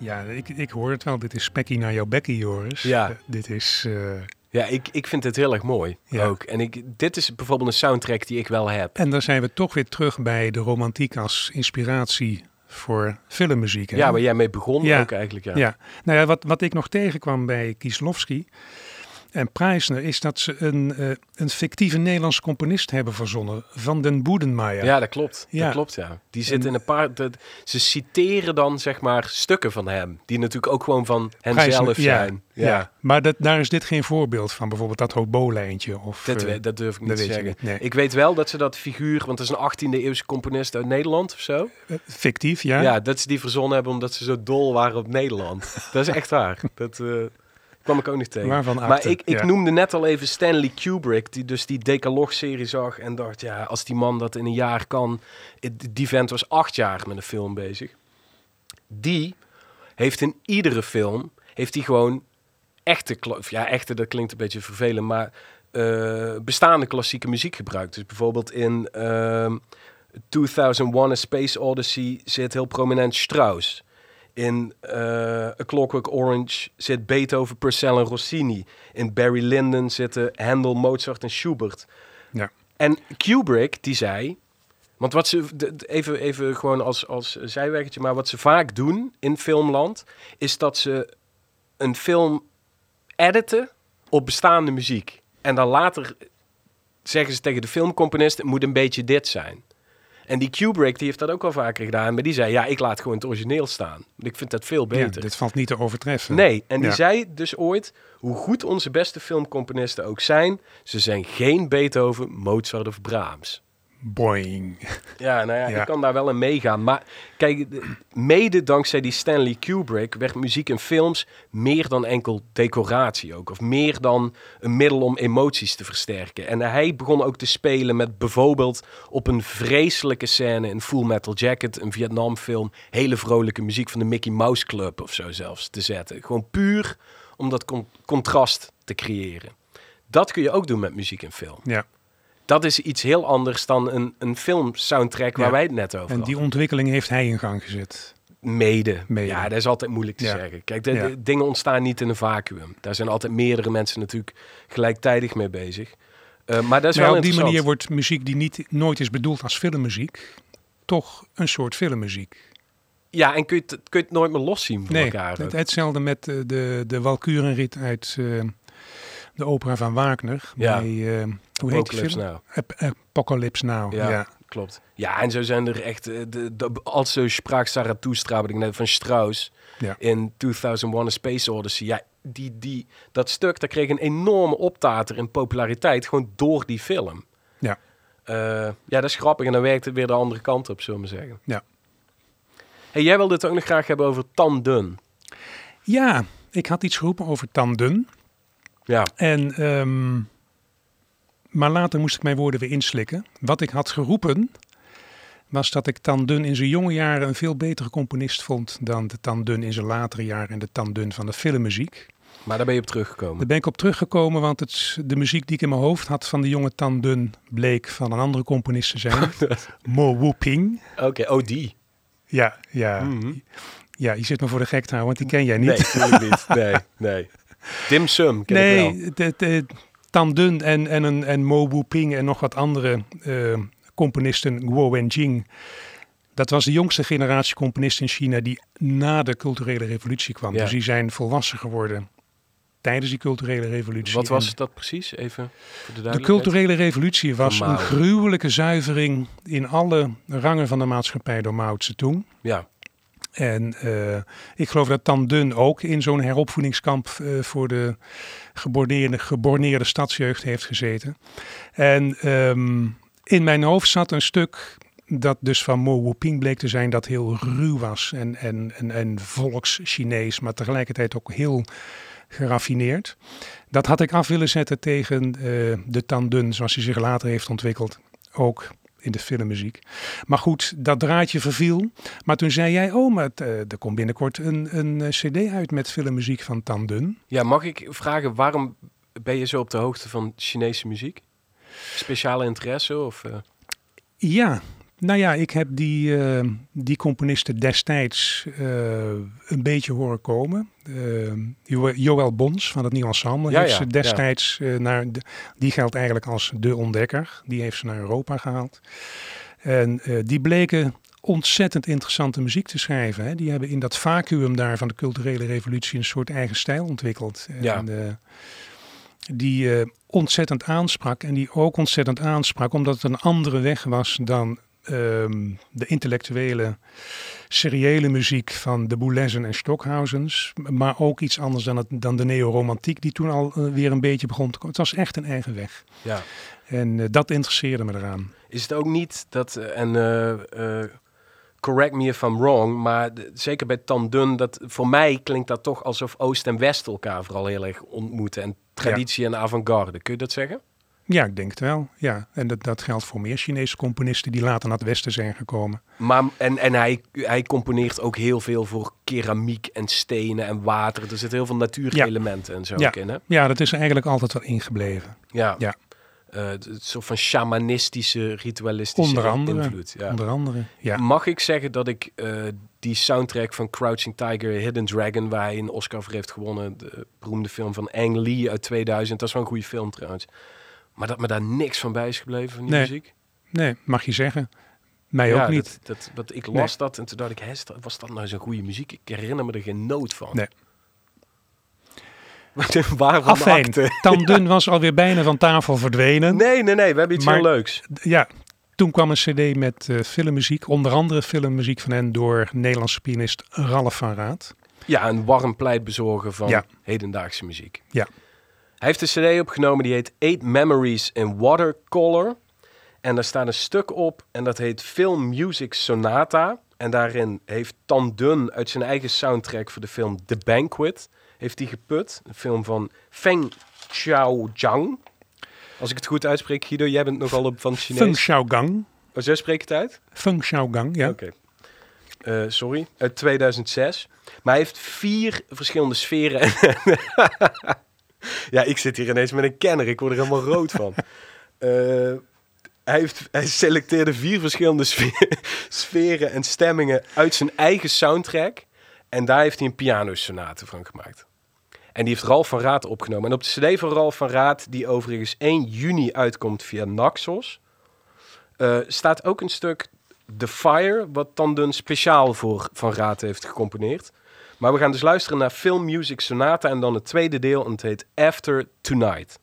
Ja, ik, ik hoor het wel. Dit is spekkie naar jouw bekkie, Joris. Ja. Eh, dit is... eh, Ja, ik, ik vind het heel erg mooi Ja. ook. En ik, dit is bijvoorbeeld een soundtrack die ik wel heb. En dan zijn we toch weer terug bij de romantiek als inspiratie voor filmmuziek. hè? Ja, waar jij mee begon Ja. ook eigenlijk. Ja. Ja, nou ja, wat, wat ik nog tegenkwam bij Kieslowski en Preisner is dat ze een, eh, een fictieve Nederlandse componist hebben verzonnen, Van den Boedenmaier. Ja, dat klopt. Ja. Dat klopt, ja. Die zit En- in een paar... ze citeren dan, zeg maar, stukken van hem. Die natuurlijk ook gewoon van hemzelf zijn. Ja. Ja. maar dat, daar is dit geen voorbeeld van, bijvoorbeeld dat Hobo-lijntje. Of, Dat, eh, dat durf ik niet te zeggen. niet, nee. Ik weet wel dat ze dat figuur... Want dat is een 18e eeuwse componist uit Nederland of zo. eh, fictief, ja. Ja, dat ze die verzonnen hebben omdat ze zo dol waren op Nederland. *laughs* dat is echt waar. Dat kwam ik ook niet tegen. Waarvan Maar ik, ik ja. noemde net al even Stanley Kubrick, die dus die Decalogue-serie zag en dacht, ja, als die man dat in een jaar kan. Die vent was acht jaar met een film bezig. Die heeft in iedere film, heeft hij gewoon echte, ja, echte, dat klinkt een beetje vervelend, maar eh, bestaande klassieke muziek gebruikt. Dus bijvoorbeeld in ehm 2001 A Space Odyssey zit heel prominent Strauss. In eh, A Clockwork Orange zit Beethoven, Purcell en Rossini. In Barry Lyndon zitten Handel, Mozart en Schubert. Ja. En Kubrick, die zei... Want wat ze... Even, even gewoon als, als zijweggetje, maar wat ze vaak doen in filmland... is dat ze een film editen op bestaande muziek. En dan later zeggen ze tegen de filmcomponist... het moet een beetje dit zijn. En die Kubrick, die heeft dat ook al vaker gedaan. Maar die zei, ja, ik laat gewoon het origineel staan. Ik vind dat veel Ja, beter. dit valt niet te overtreffen. Nee, en die Ja. zei dus ooit, hoe goed onze beste filmcomponisten ook zijn, ze zijn geen Beethoven, Mozart of Brahms. Boing. Ja, nou ja, Ja. ik kan daar wel in meegaan. Maar kijk, de- mede dankzij die Stanley Kubrick werd muziek in films meer dan enkel decoratie ook. Of meer dan een middel om emoties te versterken. En hij begon ook te spelen met bijvoorbeeld op een vreselijke scène in Full Metal Jacket, een Vietnamfilm, hele vrolijke muziek van de Mickey Mouse Club of zo zelfs te zetten. Gewoon puur om dat con- contrast te creëren. Dat kun je ook doen met muziek in film. Ja. Dat is iets heel anders dan een, een film-soundtrack waar Ja. wij het net over En die hadden. ontwikkeling heeft hij in gang gezet. Mede. Mede. Ja, dat is altijd moeilijk te Ja. zeggen. Kijk, de, dingen ontstaan niet in een vacuüm. Daar zijn altijd meerdere mensen natuurlijk gelijktijdig mee bezig. Eh, maar dat is Maar wel op die manier wordt muziek die niet, nooit is bedoeld als filmmuziek, toch een soort filmmuziek. Ja, en kun je, het, kun je het nooit meer loszien van Nee, elkaar. het, hetzelfde met eh, de, de Walkurenrit uit eh, de opera van Wagner. Ja. Bij, eh, hoe heet die film? Now. Ap- Apocalypse Now, Ja. ja. Klopt. Ja, en zo zijn er echt... eh, De, de, als zo sprak Zarathustra, ik net van Strauss... Ja. in 2001 A Space Odyssey. Ja, die, die, dat stuk, dat kreeg een enorme optater in populariteit... gewoon door die film. Ja. Eh, ja, dat is grappig. En dan werkt het weer de andere kant op, zullen we zeggen. Ja. Hey, jij wilde het ook nog graag hebben over tanden. Ja, ik had iets geroepen over tanden. Ja, En, ehm, maar later moest ik mijn woorden weer inslikken. Wat ik had geroepen was dat ik Tandun in zijn jonge jaren een veel betere componist vond dan de Tandun in zijn latere jaren en de Tandun van de filmmuziek. maar daar ben je op teruggekomen. Daar ben ik op teruggekomen, want het, de muziek die ik in mijn hoofd had van de jonge Tandun bleek van een andere componist te zijn. *laughs* Mo Wuping. Oké, oh die. Ja, ja. Mhm. Ja, je zit me voor de gek te houden, want die ken jij niet. Nee, natuurlijk niet. Nee, nee. Dim Sum ken ik wel. Nee, en, en, een- en Mo Wuping en nog wat andere eh, componisten, Guo Wenjing. Dat was de jongste generatie componisten in China die na de culturele revolutie kwam. Ja. Dus die zijn volwassen geworden tijdens die culturele revolutie. Wat was En dat precies? Even voor de de culturele revolutie was een gruwelijke zuivering in alle rangen van de maatschappij door Mao Zedong. Ja, En eh, ik geloof dat Tan Dun ook in zo'n heropvoedingskamp eh, voor de geborneerde, geborneerde stadsjeugd heeft gezeten. En ehm, in mijn hoofd zat een stuk dat dus van Mo Wuping bleek te zijn dat heel ruw was en, en, en, en volks-Chinees, maar tegelijkertijd ook heel geraffineerd. Dat had ik af willen zetten tegen eh, de Tan Dun zoals hij zich later heeft ontwikkeld. Ook in de filmmuziek. Maar goed, dat draadje verviel. Maar toen zei jij, oh, maar het, eh, er komt binnenkort een, een eh, cd uit met filmmuziek van Tan Dun. ja, mag ik vragen waarom ben je zo op de hoogte van Chinese muziek? Speciale interesse of... eh, Ja, Nou ja, ik heb die, uh, die componisten destijds uh, een beetje horen komen. Uh, Joël Bons van het Nieuw Ensemble ja, heeft ze destijds naar... De, die geldt eigenlijk als de ontdekker. Die heeft ze naar Europa gehaald. En die bleken ontzettend interessante muziek te schrijven. Hè. Die hebben in dat vacuüm daar van de culturele revolutie een soort eigen stijl ontwikkeld. Ja. En, die ontzettend aansprak. En die ook ontzettend aansprak omdat het een andere weg was dan um, de intellectuele, seriële muziek van de Boulezzen en Stockhausens. Maar ook iets anders dan, het, dan de neoromantiek die toen al uh, weer een beetje begon te komen. Het was echt een eigen weg. Ja. En uh, dat interesseerde me eraan. Is het ook niet dat, uh, en correct me if I'm wrong, maar de, zeker bij Tandun, dat voor mij klinkt dat toch alsof Oost en West elkaar vooral heel erg ontmoeten. En traditie ja. en avant-garde. Kun je dat zeggen? Ja, ik denk het wel. Ja. En dat, dat geldt voor meer Chinese componisten die later naar het Westen zijn gekomen. Maar, en en hij, hij componeert ook heel veel voor keramiek en stenen en water. Er zitten heel veel natuurelementen en zo ja. in, hè? Ja, dat is eigenlijk altijd wel ingebleven. Ja. ja. Uh, het soort van shamanistische, ritualistische onder andere, invloed. Ja. Onder andere, ja. Mag ik zeggen dat ik uh, die soundtrack van Crouching Tiger, Hidden Dragon, waar hij een Oscar voor heeft gewonnen, de beroemde film van Ang Lee uit 2000, dat is wel een goede film trouwens. Maar dat me daar niks van bij is gebleven van die nee. muziek. Nee, mag je zeggen. Mij ja, ook niet. Dat, dat, dat, ik las nee. dat en toen dacht ik, was dat nou zo'n goede muziek? Ik herinner me er geen noot van. Nee. *laughs* Afijn? *laughs* Tandun was alweer bijna van tafel verdwenen. Nee, nee, nee, we hebben iets maar, heel leuks. Ja, toen kwam een cd met uh, filmmuziek, onder andere filmmuziek van hen door Nederlandse pianist Ralf van Raad. Ja, een warm pleitbezorger van ja. hedendaagse muziek. Ja. Hij heeft een cd opgenomen die heet Eight Memories in Watercolor. En daar staat een stuk op en dat heet Film Music Sonata. En daarin heeft Tan Dun uit zijn eigen soundtrack voor de film The Banquet... heeft hij geput. Een film van Feng Xiaojiang. Als ik het goed uitspreek, Guido, jij bent nogal op van Chinees. Feng Xiaogang. Oh, zo spreek het uit? Feng Xiaogang, ja. Oké. Okay. Uh, sorry, uit 2006. Maar hij heeft vier verschillende sferen. *laughs* *laughs* ja, ik zit hier ineens met een kenner. Ik word er helemaal rood van. Uh, *laughs* hij, heeft, hij selecteerde vier verschillende *laughs* sferen en stemmingen uit zijn eigen soundtrack. En daar heeft hij een pianosonate van gemaakt. En die heeft Ralf van Raad opgenomen. En op de cd van Ralf van Raad, die overigens 1 juni uitkomt via Naxos... Uh, staat ook een stuk The Fire, wat Tandun speciaal voor Van Raad heeft gecomponeerd. Maar we gaan dus luisteren naar Film Music Sonata en dan het tweede deel en het heet After Tonight.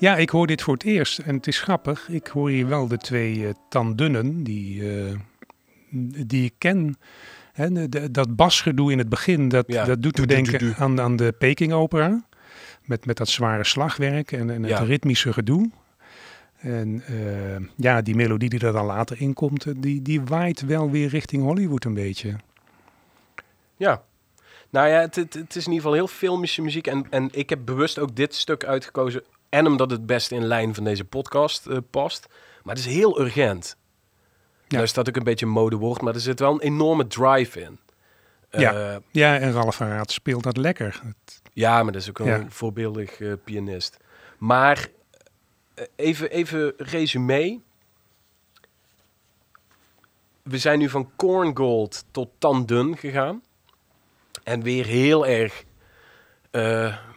Ja, ik hoor dit voor het eerst en het is grappig. Ik hoor hier wel de twee uh, tandunnen die, uh, die ik ken. Hè, de, de, dat basgedoe in het begin, dat, Ja. dat doet me du- denken du- du. aan, aan de Peking-opera. Met, met dat zware slagwerk en, en het Ja. ritmische gedoe. En eh, ja, die melodie die er dan later in komt, eh, die, die waait wel weer richting Hollywood een beetje. Ja. Nou ja, het, het, het is in ieder geval heel filmische muziek. En, en ik heb bewust ook dit stuk uitgekozen. En omdat het best in lijn van deze podcast eh, past. Maar het is heel urgent. Ja. Nou is dat ook een beetje een modewoord. Maar er zit wel een enorme drive in. Ja. Eh, Ja, en Ralf van Raad speelt dat lekker. Ja, maar dat is ook Ja. een voorbeeldig eh, pianist. Maar even, even resume. We zijn nu van Corn Gold tot Tandun gegaan. En weer heel erg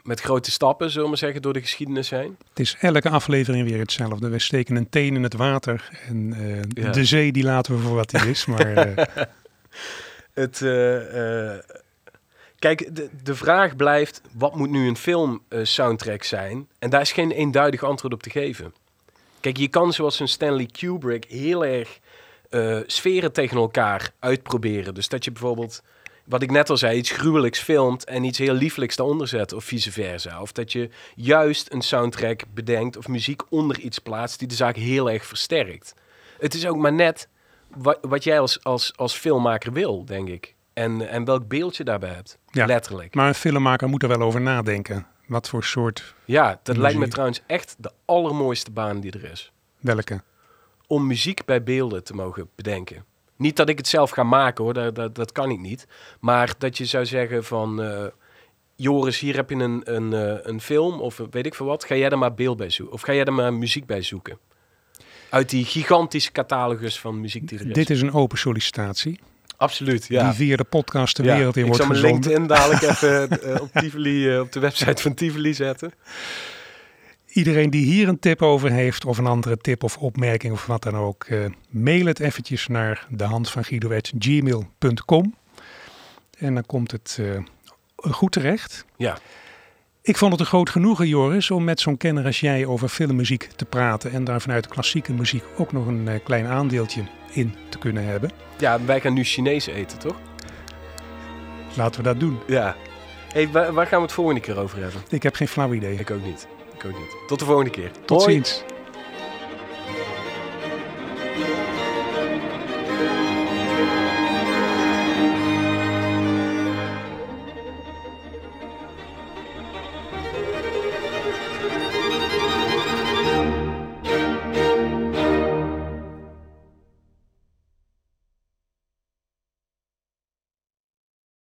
met grote stappen, zullen we maar zeggen, door de geschiedenis heen. Het is elke aflevering weer hetzelfde. We steken een teen in het water en eh, Ja. de zee die laten we voor wat die is. Maar eh, *laughs* Het, eh, eh, kijk, de, de vraag blijft, wat moet nu een film soundtrack zijn? En daar is geen eenduidig antwoord op te geven. Kijk, je kan zoals een Stanley Kubrick heel erg eh, sferen tegen elkaar uitproberen. Dus dat je bijvoorbeeld, wat ik net al zei, iets gruwelijks filmt en iets heel lieflijks daaronder zet, of vice versa. Of dat je juist een soundtrack bedenkt of muziek onder iets plaatst die de zaak heel erg versterkt. Het is ook maar net wat, wat jij als, als, als filmmaker wil, denk ik. En, en welk beeld je daarbij hebt, Ja. letterlijk. maar een filmmaker moet er wel over nadenken. Wat voor soort, Ja, dat lijkt me trouwens echt de allermooiste baan die er is. welke? Om muziek bij beelden te mogen bedenken. Niet dat ik het zelf ga maken hoor, dat, dat, dat kan ik niet. Maar dat je zou zeggen van... eh, Joris, hier heb je een, een, eh, een film of weet ik veel wat. Ga jij er maar beeld bij zoeken? Of ga jij er maar muziek bij zoeken? Uit die gigantische catalogus van muziek die er. Dit is een open sollicitatie. Absoluut, Die via de podcast de Ja, wereld in ik wordt zal mijn gezonden. LinkedIn dadelijk *laughs* even eh, op, Tivoli, op de website van Tivoli zetten. Iedereen die hier een tip over heeft of een andere tip of opmerking of wat dan ook, eh, mail het eventjes naar de hand van gmail.com en dan komt het eh, goed terecht. Ja. Ik vond het een groot genoegen, Joris, om met zo'n kenner als jij over filmmuziek te praten en daar vanuit de klassieke muziek ook nog een eh, klein aandeeltje in te kunnen hebben. Ja, wij gaan nu Chinees eten, toch? Laten we dat doen. Ja. Hey, waar gaan we het volgende keer over hebben? Ik heb geen flauw idee. Ik ook niet. Tot de volgende keer. Tot ziens.